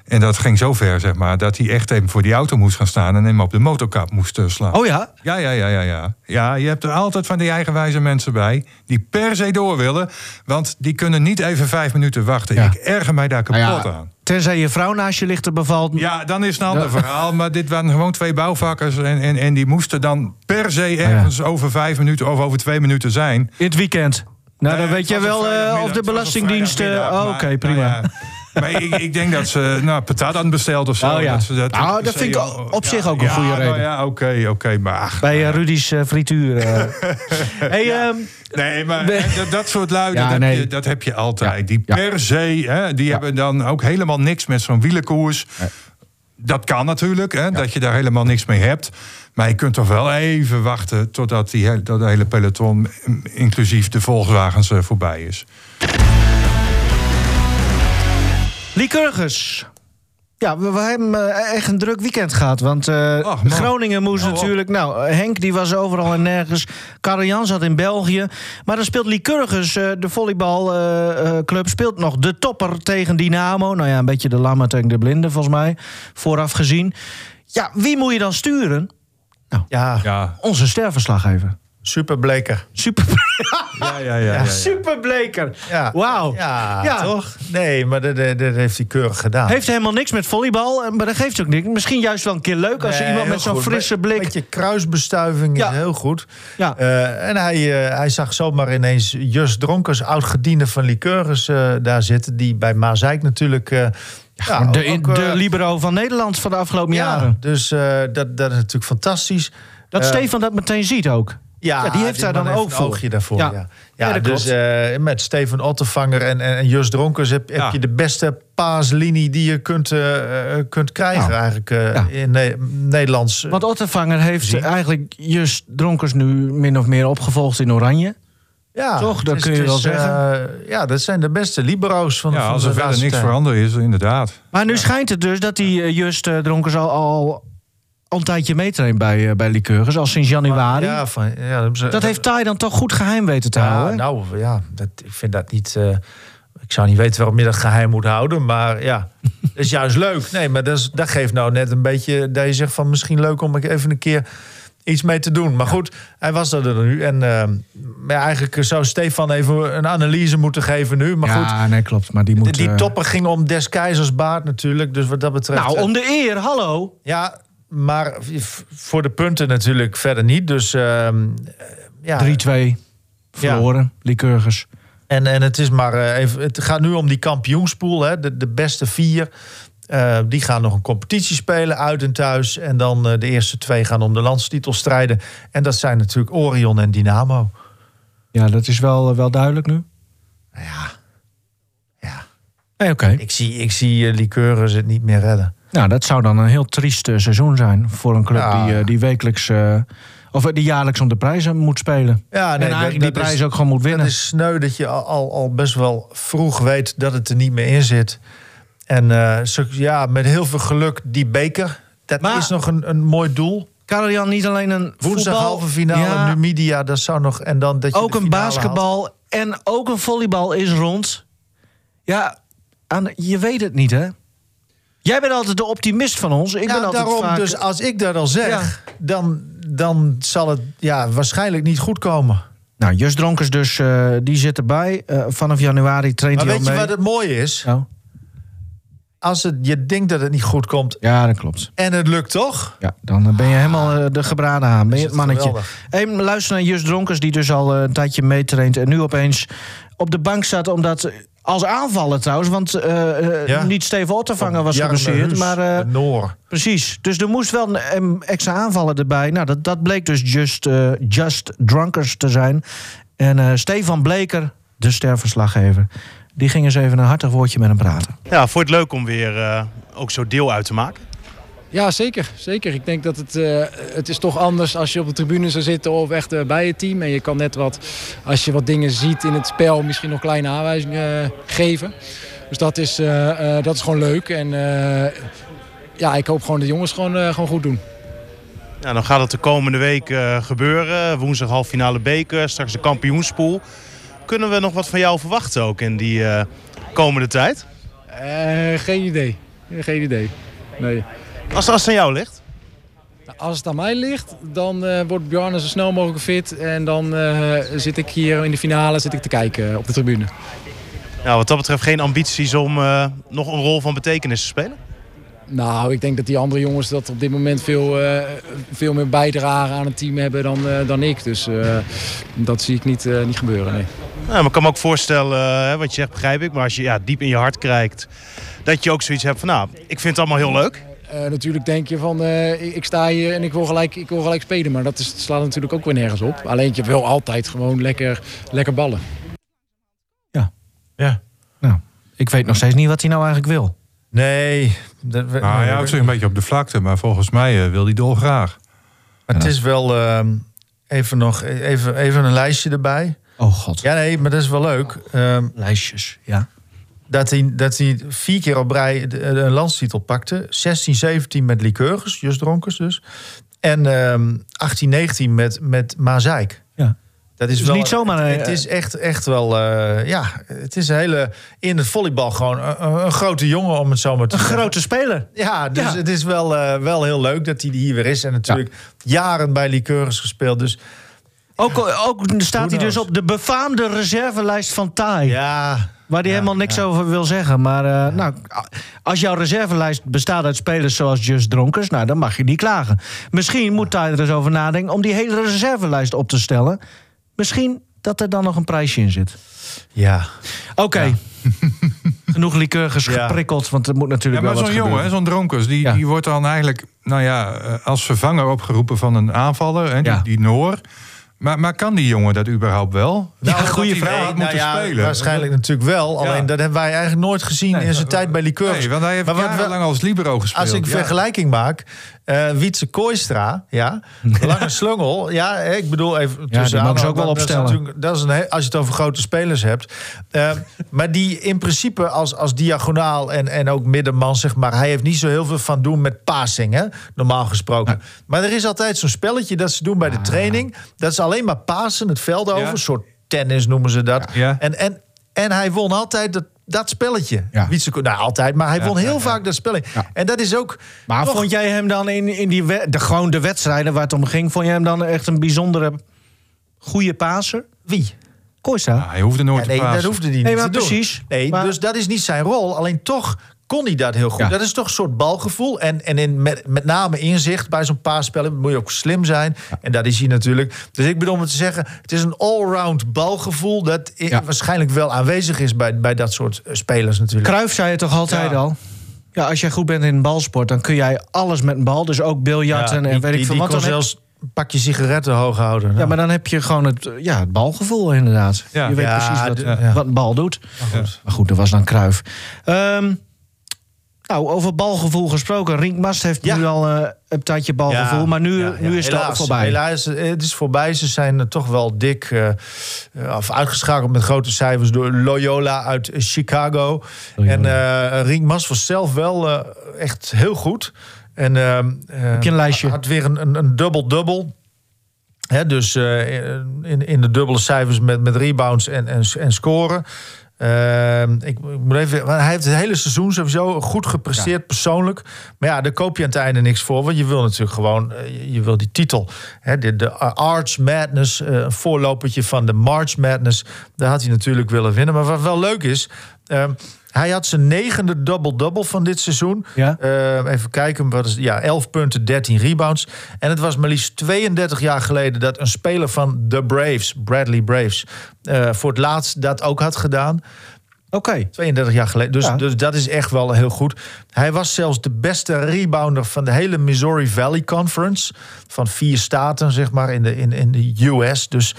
En dat ging zo ver, zeg maar, dat hij echt even voor die auto moest gaan staan en hem op de motorkap moest eh, slaan. Oh ja? Ja, ja, ja, ja, ja. Ja, je hebt er altijd van die eigenwijze mensen bij die per se door willen, want die kunnen niet even vijf minuten wachten. Ja. Ik erger mij daar kapot Nou ja, aan. Tenzij je vrouw naast je ligt, er bevalt. Ja, dan is het een ander verhaal. Maar dit waren gewoon twee bouwvakkers. En, en, en die moesten dan per se ergens over vijf minuten of over twee minuten zijn. In het weekend. Nou, dan weet een wel eh, of de Belastingdienst... eh, oh, Oké, prima. nou. Maar ik, ik denk dat ze nou, patat hadden besteld of zo. Oh ja. dat ze dat, Nou, dat ze- vind ik op zich ook een goede nou reden. ja, oké, oké. maar ach, Bij eh, Rudy's eh, frituur. eh. hey, ehm, Nee, maar dat, dat soort lui, Ja, dat, heb je, dat heb je altijd. Ja, Die ja. per se, hè, die hebben dan ook helemaal niks met zo'n wielenkoers. Dat kan natuurlijk, hè, dat je daar helemaal niks mee hebt. Maar je kunt toch wel even wachten totdat die, hele- dat hele peloton, inclusief de Volkswagens, voorbij is. Lycurgus. Ja, we, we hebben eh, echt een druk weekend gehad. Want eh. Groningen moest natuurlijk... Nou, Henk die was overal en nergens. Karel Jan zat in België. Maar dan speelt Lycurgus, eh, de volleybalclub... speelt nog de topper tegen Dynamo. Nou ja, een beetje de lammer tegen de blinden, volgens mij. Vooraf gezien. Ja, wie moet je dan sturen? Ja, Ja, Onze sterverslaggever. Super bleker. Super, ja, ja. ja, ja, super bleker. Ja. Wauw. Ja, Ja. toch? Nee, maar dat, dat, dat heeft hij keurig gedaan. Heeft helemaal niks met volleybal, eh, maar dat geeft ook niks. Misschien juist wel een keer leuk als Nee, iemand met zo'n frisse Een blik... beetje kruisbestuiving Ja. is heel goed. Ja. Eh, en hij, eh, hij zag zomaar ineens Just Dronkers, oud-gediende van Liqueurs, eh, daar zitten. Die bij Maasijk natuurlijk... eh, ja, de, ook, de libero van Nederland van de afgelopen ja, jaren. dus eh, dat, dat is natuurlijk fantastisch. Dat Stefan dat meteen ziet ook. Ja, die heeft daar dan ook een voor. oogje daarvoor. Ja. Ja, Ja, ja. dat dus eh, met Steven Ottevanger en, en, en Just Dronkers heb, heb Ja. je de beste paaslinie die je kunt, eh, eh, kunt krijgen Nou, eigenlijk eh, ja. in Ne- Nederlands. Want Ottervanger heeft Gezien. eigenlijk just Dronkers nu min of meer opgevolgd in Oranje. ja, toch? Dat het kun je wel zeggen. ja, dat zijn de beste libero's van, Ja, van als de er verder niks veranderd is, inderdaad. Maar nu schijnt het dus dat die just Dronkers al, al, al een tijdje meetraint bij, eh, bij Lycurgus, al sinds januari. Ja, van, ja, dat, heeft Tai dan toch goed geheim weten te ja, houden. nou ja, dat, ik vind dat niet. eh, ik zou niet weten waarom je dat geheim moet houden, maar ja, dat is juist leuk. Nee, maar dat, is, dat geeft nou net een beetje dat je zegt van misschien leuk om even een keer iets mee te doen. Maar goed, hij was er nu en eh, maar eigenlijk zou Stefan even een analyse moeten geven nu. Maar goed, ja, nee, klopt. Maar die die, moet... die eh, topper ging om des keizers baard natuurlijk, dus wat dat betreft. Nou, om de eer, hallo. ja, maar voor de punten natuurlijk verder niet. Dus ehm, ja. 3-2 verloren, Lycurgus. En, en het is maar eh, even. Het gaat nu om die kampioenspool. Hè, de, de beste vier. Eh, die gaan nog een competitie spelen, uit en thuis. En dan de eerste twee gaan om de landstitel strijden. En dat zijn natuurlijk Orion en Dynamo. Ja, dat is wel, wel duidelijk nu. Ja, ja. Oké. Ik zie, ik zie uh, Liqueurs het niet meer redden. Nou, dat zou dan een heel triest eh, seizoen zijn voor een club Ja. die, eh, die wekelijks. eh, of die jaarlijks om de prijzen moet spelen. Ja, en eigenlijk die prijs ook gewoon moet winnen. Het is sneu dat je al, al, best wel vroeg weet dat het er niet meer in zit. En zo- ja, met heel veel geluk die beker. Dat Maar- is nog een, een mooi doel. Karel-Jan, niet alleen een Woensdag voetbal, halve finale, ja, Numidia, dat zou nog... En dan dat je ook een haalt. basketbal en ook een volleybal is rond. Ja, aan, je weet het niet, hè? Jij bent altijd de optimist van ons. Ik ben altijd daarom, vaak... dus als ik dat al zeg, Ja. dan, dan zal het ja, waarschijnlijk niet goed komen. Nou, Just Dronkers dus, eh, die zit erbij. Eh, vanaf januari traint Maar hij weet al je mee. wat het mooie is? Nou, als het, je denkt dat het niet goed komt Ja, dat klopt. en het lukt toch? Ja, dan ben je helemaal eh, de gebraden aan. Ben je het mannetje. Hey, luister naar Just Dronkers, die dus al een tijdje meetraint... en nu opeens op de bank staat omdat... Als aanvaller trouwens, want eh, eh, Ja. niet Steven Ottervanger was geblesseerd. Maar eh, Noor. precies, dus er moest wel een, extra aanvaller erbij. Nou, dat, dat bleek dus Just, just Drunkers te zijn. En eh, Stefan Bleker, de sterverslaggever... die ging eens even een hartig woordje met hem praten. Ja, voor het leuk om weer eh, ook zo deel uit te maken. Ja, zeker. zeker. Ik denk dat het, eh, het is toch anders als je op de tribune zou zitten of echt eh, bij het team. En je kan net wat, als je wat dingen ziet in het spel, misschien nog kleine aanwijzingen eh, geven. Dus dat is, dat is gewoon leuk. En ja, ik hoop gewoon dat de jongens gewoon, gewoon goed doen. Ja, dan gaat het de komende week gebeuren. Woensdag halve finale beker, straks de kampioenspool. Kunnen we nog wat van jou verwachten ook in die komende tijd? Geen idee. Geen idee. Nee. Als, als het aan jou ligt? Nou, Als het aan mij ligt, dan eh, wordt Bjarne zo snel mogelijk fit. En dan eh, zit ik hier in de finale zit ik te kijken eh, op de tribune. Nou, wat dat betreft geen ambities om nog een rol van betekenis te spelen? Nou, ik denk dat die andere jongens dat op dit moment veel, veel meer bijdragen aan het team hebben dan, dan ik. Dus dat zie ik niet, niet gebeuren, nee. Nou, maar ik kan me ook voorstellen, hè, wat je zegt begrijp ik. Maar als je ja, diep in je hart kijkt, dat je ook zoiets hebt van... nou, ik vind het allemaal heel leuk. Eh, natuurlijk denk je van, eh, ik, sta hier en ik wil gelijk, ik wil gelijk spelen. Maar dat is, het slaat natuurlijk ook weer nergens op. Alleen je wil altijd gewoon lekker, lekker ballen. Ja. Nou, ik weet nog steeds niet wat hij nou eigenlijk wil. Nee. Dat, we- Nou, hij houdt zich een beetje op de vlakte, maar volgens mij eh, wil hij dolgraag. Maar het is wel ehm, even nog even, even een lijstje erbij. Oh god. Ja, nee, maar dat is wel leuk. Ehm, Lijstjes, ja. Dat, hij, dat hij vier keer op rij de, de landstitel pakte. 16, 17 met Liqueurs, Just Dronkers dus. En ehm 18, 19 met, met Mazeik. Ja. Dat is Dus wel, niet zomaar, Het, het is echt, echt wel, eh, ja, het is een hele, in het volleybal gewoon een, een- een grote jongen om het zo maar te Een zeggen. grote speler. Ja, dus Ja. het is wel, eh, wel heel leuk dat hij hier weer is. En natuurlijk jaren bij Liqueurs gespeeld. Dus Ook, ook staat hij dus op de befaamde reservelijst van TAI. ja, Waar hij helemaal niks over wil zeggen. Maar eh, nou, als jouw reservelijst bestaat uit spelers zoals Just Dronkers... Nou, dan mag je niet klagen. Misschien moet TAI er eens over nadenken... om die hele reservelijst op te stellen. Misschien dat er dan nog een prijsje in zit. ja. Oké. Genoeg liqueurs Ja. geprikkeld, want er moet natuurlijk Ja, maar wel wat zo'n jongen, zo'n Dronkers, die, Ja. die wordt dan eigenlijk nou ja, eh, als vervanger opgeroepen van een aanvaller, hè, die, Ja. die Noor. Maar, maar kan die jongen dat überhaupt wel? Ja, goeie hij wel vraag. had Nou moeten ja, spelen. Waarschijnlijk natuurlijk wel. Alleen dat hebben wij eigenlijk nooit gezien Nee, in zijn tijd bij Liqueurs. Nee, want hij heeft Maar jarenlang als libero gespeeld. Als ik Ja. vergelijking maak, eh Wietse Kooistra, ja, lange slungel, ja, hè, ik bedoel even tussen ze ook wel opstellen. Dat is een, als je het over grote spelers hebt, Eh, maar die in principe als, als diagonaal en, en ook middenman, zeg maar, hij heeft niet zo heel veel van doen met passing, hè, normaal gesproken. Maar er is altijd zo'n spelletje dat ze doen bij de training, dat is alleen maar passen, het veld over, Ja. een soort tennis noemen ze dat. Ja. En, en, en hij won altijd dat, dat spelletje. Ja. Wietse nou, altijd, maar hij Ja, won heel ja, ja. vaak dat spelletje. Ja. En dat is ook. Maar toch- vond jij hem dan in, in die we- de, gewoon de wedstrijden waar het om ging... vond jij hem dan echt een bijzondere goede paser? Wie? Kooistra? Ja, hij hoefde nooit Ja, nee, te pasen. dat hoefde hij niet Nee, maar te doen. precies. Nee, Maar- dus dat is niet zijn rol. Alleen toch kon hij dat heel goed. Ja. Dat is toch een soort balgevoel. En, en in, met, met name inzicht bij zo'n paasspellen moet je ook slim zijn. En dat is hij natuurlijk. Dus ik bedoel om het te zeggen, het is een allround balgevoel... dat Ja. waarschijnlijk wel aanwezig is bij, bij dat soort eh, spelers natuurlijk. Cruijff zei het toch altijd Ja. al? Ja, als jij goed bent in balsport, dan kun jij alles met een bal. Dus ook biljarten Ja, en die- weet ik veel die wat. Dan zelfs een pakje sigaretten hoog houden. ja, maar dan heb je gewoon het, ja, het balgevoel inderdaad. Ja. Je weet Ja, precies wat, wat een bal doet. Maar goed. Maar goed, dat was dan Cruijff. Ehm, nou, over balgevoel gesproken. Rink Mast heeft Ja. nu al eh, een tijdje balgevoel. Ja, maar nu, ja, nu is het al voorbij. Helaas, eh, het is voorbij. Ze zijn toch wel dik eh, eh, of uitgeschakeld met grote cijfers door Loyola uit Chicago. En eh Rink Mas was zelf wel eh, echt heel goed. En, ehm, Heb je een lijstje? Had weer een, een, een dubbel-dubbel. Hè, dus eh, in, in de dubbele cijfers met, met rebounds en, en, en scoren. Ehm, ik, moet even, hij heeft het hele seizoen sowieso goed gepresteerd persoonlijk. Maar ja, daar koop je aan het einde niks voor. Want je wil natuurlijk gewoon, eh, je- je wil die titel. Hè, de, de Arch Madness, eh, een voorlopertje van de March Madness. Daar had hij natuurlijk willen winnen. Maar wat wel leuk is, ehm, Hij had zijn negende double-double van dit seizoen. Ja. Eh, even kijken, wat is, ja, 11 punten, 13 rebounds. En het was maar liefst 32 jaar geleden dat een speler van de Braves, Bradley Braves, eh, voor het laatst dat ook had gedaan. Oké. 32 jaar geleden. Dus, Ja. dus dat is echt wel heel goed. Hij was zelfs de beste rebounder van de hele Missouri Valley Conference. Van vier staten, zeg maar, in de, in, in de US. Dus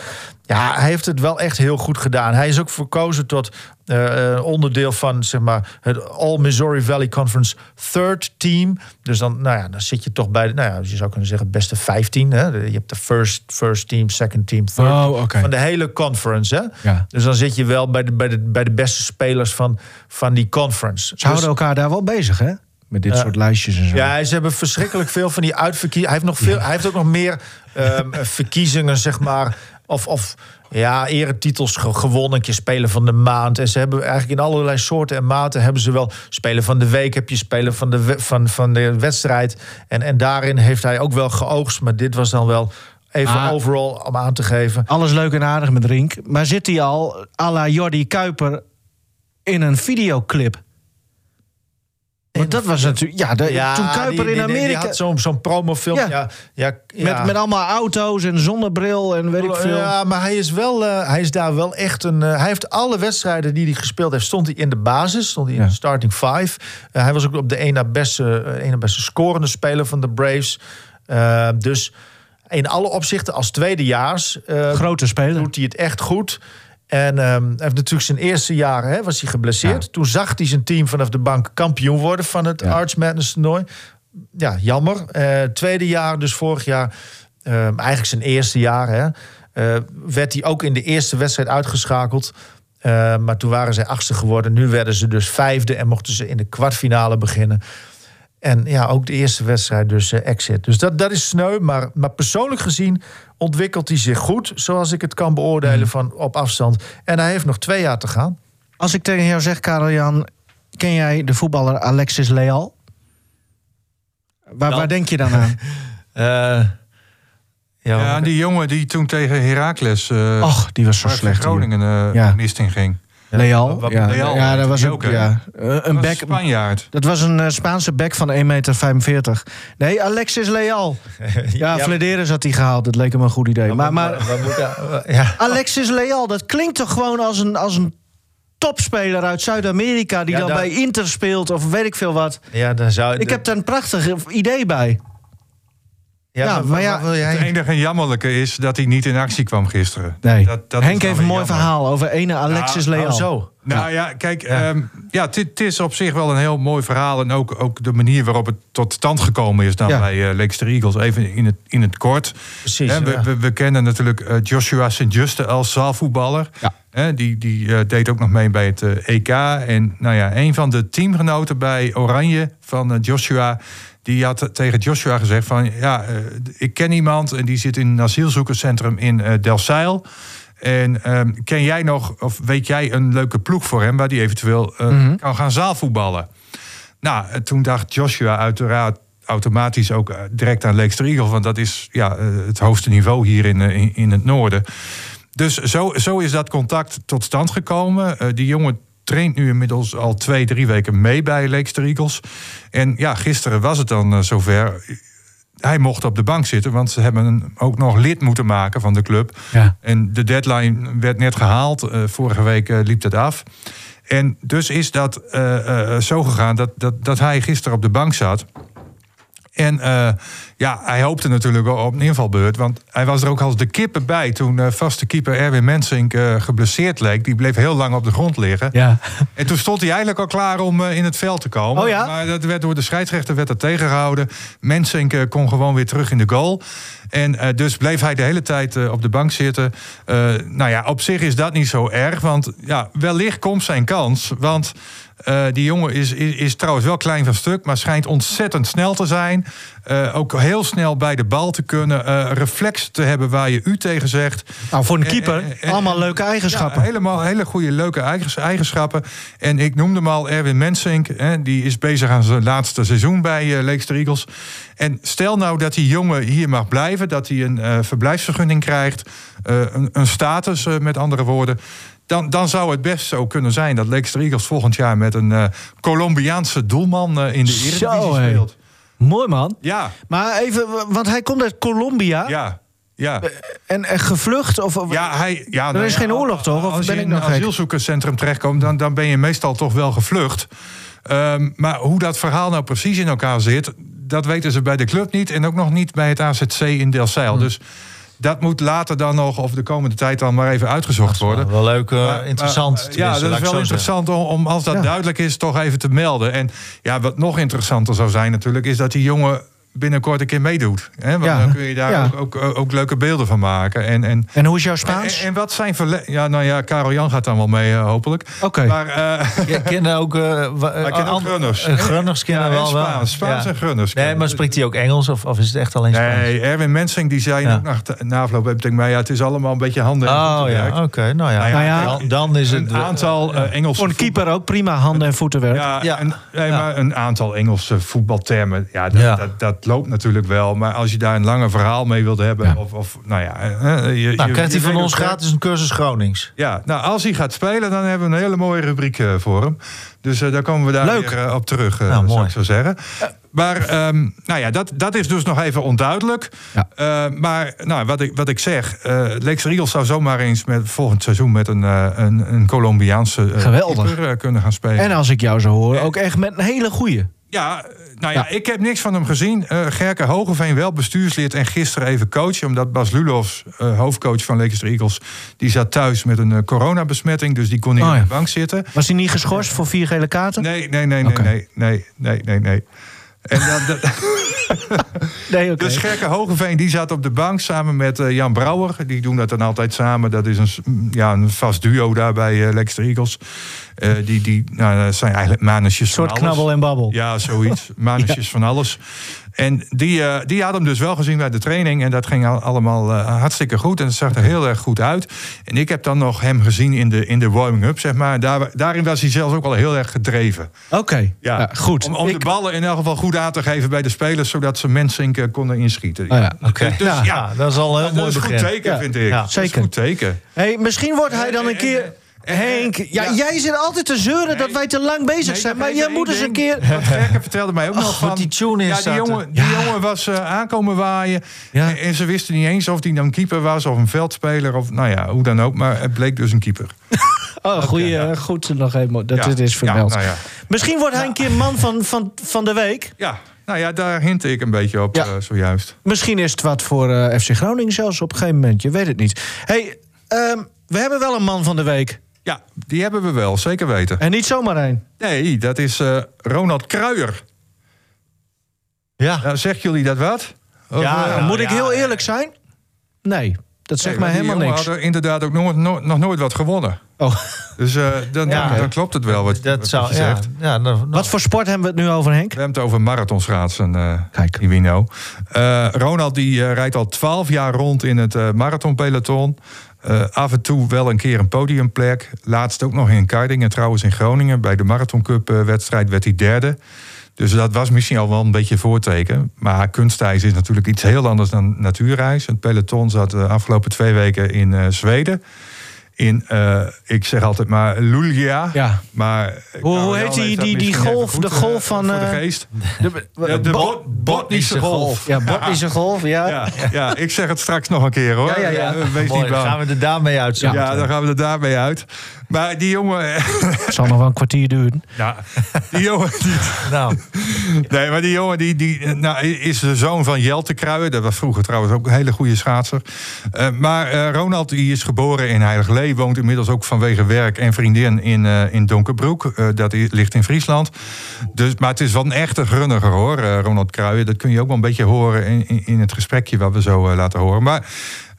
ja, hij heeft het wel echt heel goed gedaan. Hij is ook verkozen tot eh, onderdeel van zeg maar, het All Missouri Valley Conference third team. Dus dan, nou ja, dan zit je toch bij, de, nou ja, je zou kunnen zeggen, beste 15. Hè? Je hebt de first, first team, second team, third Oh. Van de hele conference. Hè? Ja. Dus dan zit je wel bij de, bij de, bij de beste spelers van, van die conference. Ze houden Dus- elkaar daar wel bezig, hè? Met dit soort lijstjes en zo. ja, ze hebben verschrikkelijk veel van die uitverkiezingen. Hij heeft nog veel. Hij heeft ook nog meer ehm, verkiezingen, zeg maar. Of, of ja, eretitels ge- gewonnen. Een keer speler van de maand. En ze hebben eigenlijk in allerlei soorten en maten hebben ze wel speler van de week. Heb je speler van de, we- van, van de wedstrijd. En, en daarin heeft hij ook wel geoogst. Maar dit was dan wel even Ah. overal om aan te geven. Alles leuk en aardig met Rink. Maar zit hij al à la Jordi Kuiper in een videoclip? Want dat was natuurlijk... Ja, de, toen Kuiper die- die- in Amerika... Zo'n zo'n promofilm. Ja. Ja. Ja, ja, Met, met allemaal auto's en zonnebril en weet ik veel. Ja, maar hij is, wel, eh, hij is daar wel echt een. eh, hij heeft alle wedstrijden die hij gespeeld heeft, stond hij in de basis, stond hij in Ja. de starting five. Eh, hij was ook op de ene beste, eh, ene beste scorende speler van de Braves. Dus in alle opzichten als tweedejaars Grote speler. doet hij het echt goed. En ehm, hij heeft natuurlijk zijn eerste jaar hè, was hij geblesseerd. Toen zag hij zijn team vanaf de bank kampioen worden van het Ja. Arch Madness toernooi. Ja, jammer. Eh, tweede jaar, dus vorig jaar, ehm, eigenlijk zijn eerste jaar, hè, eh, werd hij ook in de eerste wedstrijd uitgeschakeld. Eh, maar toen waren zij achtste geworden. Nu werden ze dus vijfde en mochten ze in de kwartfinale beginnen. En ja, ook de eerste wedstrijd dus eh, exit. Dus dat, dat is sneu. Maar, maar persoonlijk gezien ontwikkelt hij zich goed. Zoals ik het kan beoordelen van op afstand. En hij heeft nog twee jaar te gaan. Als ik tegen jou zeg, Karel-Jan... ken jij de voetballer Alexis Leal? Waar, Wel. waar denk je dan aan? Eh, ja, Ja, die jongen die toen tegen Heracles... eh Och, die was zo slecht. Groningen eh Ja. mist in ging. Leal? wat- ja, Leal, ja, dat was die ook ja, eh, een back. Spanjaard. Dat was een eh, Spaanse back van 1,45 meter. Nee, Alexis Leal. Ja, Flederis had hij gehaald. Dat leek hem een goed idee. Maar, maar we moeten- ja. Alexis Leal, dat klinkt toch gewoon als een, als een topspeler uit Zuid-Amerika... die Ja, dan daar- bij Inter speelt of weet ik veel wat. ja, dan zou Ik heb daar een prachtig idee bij. Ja, ja, maar, maar ja, wat wil Het jij? enige jammerlijke is dat hij niet in actie kwam gisteren. Nee. Dat, dat Henk heeft een mooi jammer. verhaal over ene Alexis Nou, Leal. Oh, zo. Nou ja, kijk, ehm, ja, het- is op zich wel een heel mooi verhaal. En ook, ook de manier waarop het tot stand gekomen is dan Ja. bij uh, Leicester Eagles. Even in het, in het kort. Precies. Hè, we, ja. we, we kennen natuurlijk eh, Joshua St-Juste als zaalvoetballer. Ja. Hè, die die eh, deed ook nog mee bij het EK. En nou ja, een van de teamgenoten bij Oranje van Joshua... die had tegen Joshua gezegd van... ja, eh, ik ken iemand en die zit in een asielzoekerscentrum in eh Delfzijl... En ehm, ken jij nog, of weet jij een leuke ploeg voor hem... waar die eventueel eh, Mhm. kan gaan zaalvoetballen? Nou, toen dacht Joshua uiteraard automatisch ook direct aan Leekster Eagles... want dat is ja, het hoogste niveau hier in, in, in het noorden. Dus zo, zo is dat contact tot stand gekomen. Die jongen traint nu inmiddels al twee, drie weken mee bij Leekster Eagles. En ja, gisteren was het dan eh, zover. Hij mocht op de bank zitten, want ze hebben hem ook nog lid moeten maken van de club. Ja. En de deadline werd net gehaald. Eh, vorige week eh, liep het af. En dus is dat zo gegaan dat, dat, dat hij gisteren op de bank zat. En eh, ja, hij hoopte natuurlijk wel op een invalbeurt. Want hij was er ook als de kippen bij toen eh, vaste keeper Erwin Mensink eh, geblesseerd leek. Die bleef heel lang op de grond liggen. Ja. En toen stond hij eigenlijk al klaar om in het veld te komen. Oh ja? Maar dat werd door de scheidsrechter werd dat tegengehouden. Mensink kon gewoon weer terug in de goal. En dus bleef hij de hele tijd op de bank zitten. Nou ja, op zich is dat niet zo erg. Want ja, wellicht komt zijn kans. Want eh, die jongen is, is, is trouwens wel klein van stuk, maar schijnt ontzettend snel te zijn. Eh, ook heel snel bij de bal te kunnen. eh, reflex te hebben waar je u tegen zegt. Nou, voor een En- keeper, en- en- allemaal leuke eigenschappen. Ja, helemaal hele goede, leuke eigens- eigenschappen. En ik noemde hem al Erwin Mensink. Hè, die is bezig aan zijn laatste seizoen bij uh, Leekster Eagles. En stel nou dat die jongen hier mag blijven. Dat hij een verblijfsvergunning krijgt. een, een status, met andere woorden. Dan, dan zou het best zo kunnen zijn dat Leicester Eagles volgend jaar met een eh, Colombiaanse doelman eh, in de Eredivisie speelt. Mooi man. Ja, Maar even, want hij komt uit Colombia. ja, ja. En, en gevlucht? Of, Ja, hij, ja, Er nou is ja, geen oorlog, toch? Of als ben je ik in nog een asielzoekerscentrum terechtkomt, dan, dan ben je meestal toch wel gevlucht. Ehm, maar hoe dat verhaal nou precies in elkaar zit, dat weten ze bij de club niet. En ook nog niet bij het AZC in Delfzijl. Hm. Dus dat moet later dan nog, of de komende tijd dan maar even uitgezocht worden. Wel leuk, Maar- interessant. maar, ja, dat is wel interessant om, om, als dat Ja. duidelijk is, toch even te melden. En ja, wat nog interessanter zou zijn natuurlijk, is dat die jongen binnenkort een keer meedoet. Hè? Want Ja. dan kun je daar Ja. ook, ook, ook leuke beelden van maken. En, en, En hoe is jouw Spaans? en, en wat zijn verle Ja, nou ja, Karel Jan gaat dan wel mee, eh, hopelijk. Oké. Maar eh Je kent ook... eh hij kent ook Grunners. Grunners kennen Ja, en wel wel. Spaans. Spaans Ja. en Grunners. Nee, maar spreekt hij ook Engels of, of is het echt alleen Spaans? Nee, Erwin Mensing die zei Ja. ook na, na afloop ik tegen mij, ja, het is allemaal een beetje handen en Oh voetenwerk. ja, oké. nou ja, Nou ja, dan, dan is het... Een aantal eh, Engelse Voor een keeper ook prima handen en voetenwerk. Ja, Ja. Een, nee, Ja. maar een aantal Engelse voetbaltermen. Ja, dat, Ja. Dat, loopt natuurlijk wel. Maar als je daar een langer verhaal mee wilt hebben. Ja. Of, of nou ja. Je, Nou, je- krijgt je hij van ons gratis een cursus Gronings. Ja, nou als hij gaat spelen, dan hebben we een hele mooie rubriek eh, voor hem. Dus eh, daar komen we daar Leuk. weer eh, op terug, Nou, zou mooi. ik zo zeggen. Maar ehm, nou ja, dat, dat is dus nog even onduidelijk. Ja. Maar nou, wat, ik, wat ik zeg, eh Lex Eagles zou zomaar eens met volgend seizoen met een, eh, een, een Colombiaanse kunnen gaan spelen. En als ik jou zo hoor, ook echt met een hele goeie. Ja, eh, nou ja, Ja. ik heb niks van hem gezien. Eh Gerke Hogeveen wel bestuurslid en gisteren even coach. Omdat Bas Lulofs, eh, hoofdcoach van Leicester Eagles... die zat thuis met een coronabesmetting. Dus die kon niet Oh op de bank zitten. Was hij niet geschorst voor vier gele kaarten? Nee, nee, nee, nee, nee, nee, nee, nee, nee. En dan, Nee, dus Gerke Hogeveen die zat op de bank samen met Jan Brouwer. Die doen dat dan altijd samen. Dat is een, ja, een vast duo daar bij eh, Leicester Eagles. Eh, die die nou, dat zijn eigenlijk manusjes Een soort van alles. knabbel en babbel. Ja, zoiets. Manusjes van alles. En die, eh, die had hem dus wel gezien bij de training. En dat ging al- allemaal eh, hartstikke goed. En het zag er heel erg goed uit. En ik heb dan nog hem gezien in de, in de warming-up, zeg maar. Daar, daarin was hij zelfs ook al heel erg gedreven. Oké, Ja, Ja, goed. Om, om de ballen in elk geval goed aan te geven bij de spelers... zodat ze Mensink eh, konden inschieten. Oh ja, Oké. Dus ja, Ja, dat is al een heel dat mooi is een goed teken, Ja. vind ik. Ja, Dat is zeker. een goed teken. Hey, misschien wordt hij dan een keer... Henk, ja, ja. jij zit altijd te zeuren dat wij te lang bezig Nee, zijn. Maar jij moet eens een keer... Want Gerke vertelde mij ook nog wat van... die tune is Ja, die jongen, die Ja. jongen was eh, aankomen waaien. Ja. En, en ze wisten niet eens of hij dan keeper was of een veldspeler. Of nou ja, hoe dan ook. Maar het bleek dus een keeper. Oh, goeie, goed nog even. Dat Ja. het is vermeld. Ja, nou ja. Misschien wordt hij een keer man van, van, van de week. ja, nou ja, daar hintte ik een beetje op Ja. eh, zojuist. Misschien is het wat voor eh, FC Groningen zelfs op een gegeven moment. Je weet het niet. Hey, ehm, we hebben wel een man van de week. Ja, die hebben we wel, zeker weten. En niet zomaar een. Nee, dat is eh, Ronald Kruijer. Ja. Nou, zeggen jullie dat wat? Of, Ja, eh, nou, Moet ik ja, heel eerlijk zijn? Nee, dat zegt nee, mij helemaal niks. had er inderdaad ook nooit, nog nooit wat gewonnen. Oh. Dus eh, dan, Ja. dan, dan klopt het wel wat, Dat wat zou, je ja, zegt. ja, nou, nou, Wat voor sport hebben we het nu over, Henk? We hebben het over marathonschaatsen, eh Kijk. Iwino. Eh, Ronald die eh, rijdt al twaalf jaar rond in het eh marathonpeloton. Eh, af en toe wel een keer een podiumplek. Laatst ook nog in Kardingen, trouwens in Groningen. Bij de Marathon Cup eh, wedstrijd werd hij derde. Dus dat was misschien al wel een beetje voorteken. Maar kunstijs is natuurlijk iets heel anders dan natuurreis. Het peloton zat de afgelopen twee weken in eh, Zweden. In, eh, ik zeg altijd maar, Luleå. Ja. Maar Hoe, heet die, die, die golf, goed, de eh, golf van... voor de eh, geest. de, de Bo- Bot- Botnische golf. Ja, Botnische golf, ja. Ja, ja, ik zeg het straks nog een keer hoor. Ja, ja, ja. Eh, Wees mooi, niet dan gaan we er daarmee uit. zo Ja, dan gaan we er daarmee uit. Maar die jongen... Het zal nog wel een kwartier duren. Ja, die jongen... Die, Nou, nee, maar die jongen die, die, nou, is de zoon van Jelte Kruijen. Dat was vroeger trouwens ook een hele goede schaatser. Eh, maar eh, Ronald die is geboren in Heiliglee. Woont inmiddels ook vanwege werk en vriendin in, eh, in Donkerbroek. Eh, dat ligt in Friesland. Dus, maar het is wel een echte grunniger hoor, eh, Ronald Kruijen. Dat kun je ook wel een beetje horen in, in, in het gesprekje wat we zo laten horen. Maar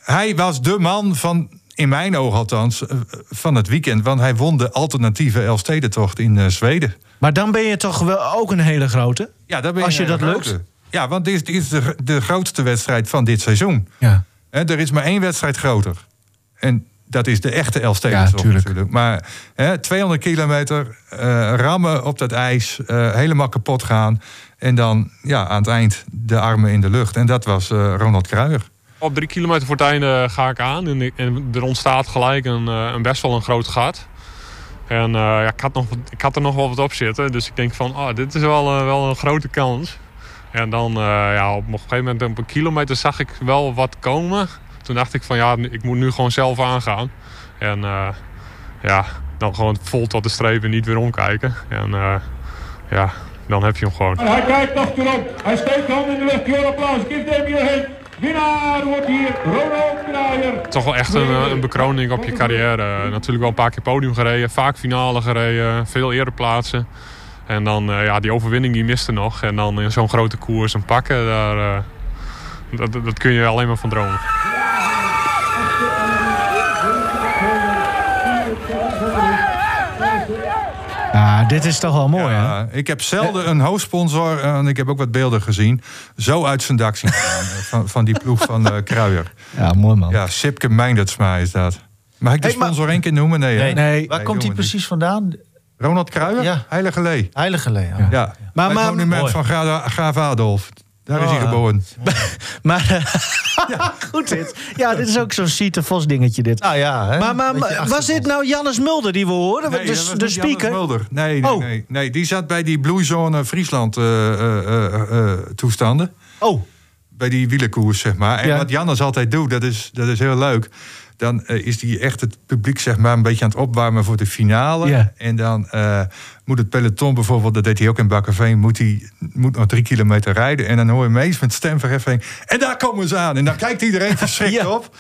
hij was de man van, in mijn ogen althans, eh, van het weekend. Want hij won de alternatieve Elfstedentocht in eh, Zweden. Maar dan ben je toch wel ook een hele grote? Ja, ben Als je dat lukt? Ja, want dit is, dit is de, de grootste wedstrijd van dit seizoen. Ja. Er is maar één wedstrijd groter. En dat is de echte Elfstedentocht Ja, tuurlijk. natuurlijk. Maar hè, 200 kilometer, eh, rammen op dat ijs, helemaal kapot gaan. En dan ja, aan het eind de armen in de lucht. En dat was Ronald Kruijer. Op drie kilometer voor het einde ga ik aan en, en er ontstaat gelijk een, eh, een best wel een groot gat. En eh, ja, ik, had nog, ik had er nog wel wat op zitten, dus ik denk van, oh, dit is wel, eh, wel een grote kans. En dan eh, ja, op een gegeven moment op een kilometer zag ik wel wat komen. Toen dacht ik van, ja, ik moet nu gewoon zelf aangaan. En eh, ja, dan gewoon vol tot de streep en niet weer omkijken. En eh, ja, dan heb je hem gewoon. Hij kijkt achterop. Hij steekt de hand in de lucht. Applaus. Geef hem hierheen. Winnaar wordt hier Ronald Kraaier. Toch wel echt een, een bekroning op je carrière. Eh, Natuurlijk wel een paar keer podium gereden, vaak finale gereden, veel ereplaatsen. En dan eh, ja, die overwinning die miste nog. En dan in zo'n grote koers een pakken, daar, eh, dat- dat kun je alleen maar van dromen. Ja, dit is toch wel mooi, hè? Ja, ik heb zelden een hoofdsponsor, eh, en ik heb ook wat beelden gezien, zo uit zijn dak zien gaan. eh, van, van die ploeg van eh Kruijer. Ja, mooi man. Ja, Sipke Meindertsma is dat. Mag ik de Hey, maar- sponsor één keer noemen? Nee, hè? Nee. Waar komt hij precies vandaan? Ronald Kruijer? Ja. Heilige Lee. Heilige Lee. Ja. Ja. Maar- Maar, maar- het monument Mooi. van Gra- Graaf Adolf. Daar is hij ja. geboren. Maar goed dit. Ja, dit is ook zo'n Siete Vos dingetje dit. Nou ja, hè? Maar, maar, was dit nou Jannes Mulder die we hoorden? Nee, de dat was de niet Jannes speaker? Mulder. Nee, nee, Oh. nee, nee. Die zat bij die Bloeizone Friesland eh, eh, eh, eh, toestanden. Oh, bij die wielenkoers, zeg maar. En Ja. wat Jannes altijd doet, dat is, dat is heel leuk. Dan eh, is hij echt het publiek zeg maar, een beetje aan het opwarmen voor de finale. En dan eh, moet het peloton bijvoorbeeld, dat deed hij ook in Bakkerveen... moet hij moet nog drie kilometer rijden. En dan hoor je meest met stemverheffing... en daar komen ze aan. En dan kijkt iedereen verschrikt Ja. op.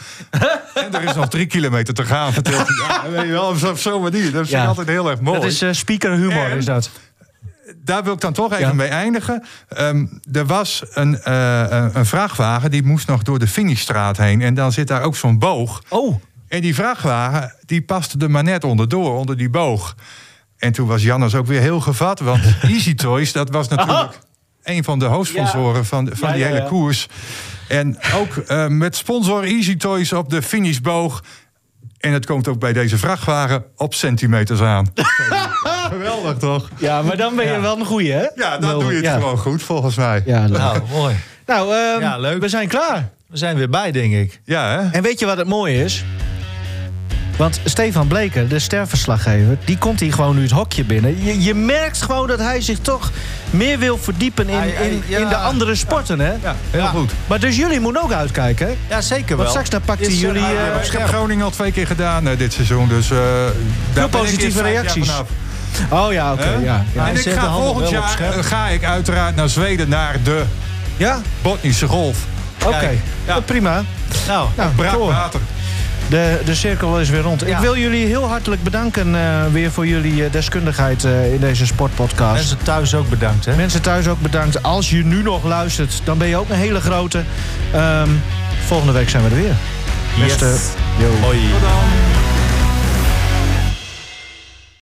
En er is nog drie kilometer te gaan, vertelt hij. Ja, weet je wel, op zo- op zo'n manier. Dat Ja. altijd heel erg mooi dat is eh, speaker humor, En- is dat. Daar wil ik dan toch even Ja. mee eindigen. Ehm, er was een, eh, een- vrachtwagen die moest nog door de finishstraat heen. En dan zit daar ook zo'n boog. Oh, En die vrachtwagen die paste er maar net onderdoor, onder die boog. En toen was Jannes ook weer heel gevat. Want Easy Toys, dat was natuurlijk een van de hoofdsponsoren van, van Ja, die hele koers. En ook eh, met sponsor Easy Toys op de finishboog. En het komt ook bij deze vrachtwagen op centimeters aan. Geweldig toch? ja, maar dan ben je wel een goeie, hè? Ja, dan doe je het Ja. gewoon goed, volgens mij. Ja, leuk. Nou, mooi. Nou, ehm, Ja, leuk. we zijn klaar. We zijn weer bij, denk ik. Ja, hè? En weet je wat het mooie is? Want Stefan Bleker, de sterverslaggever, die komt hier gewoon nu het hokje binnen. Je, je merkt gewoon dat hij zich toch meer wil verdiepen in, in, in de andere sporten, hè? Ja, heel goed. Maar dus jullie moeten ook uitkijken, hè? Ja, zeker wel. Want straks dan pakt hij Is, eh, jullie... hij- eh, hij op was Ik heb scherp. Groningen al twee keer gedaan eh, dit seizoen. Dus eh, daar ben ik positieve reacties. vanaf. Oh ja, oké. Ja, ja. En ik ga volgend jaar eh, ga ik uiteraard naar Zweden naar de Ja? Botnische Golf. Oké. Ja, prima. Nou, Nou, Braak door. water. De, de cirkel is weer rond. Ik wil jullie heel hartelijk bedanken eh, weer voor jullie eh, deskundigheid eh, in deze sportpodcast. mensen thuis ook bedankt, hè? Mensen thuis ook bedankt. Als je nu nog luistert, dan ben je ook een hele grote. Ehm, volgende week zijn we er weer. Yes. Beste, yo. Hoi. Tot dan.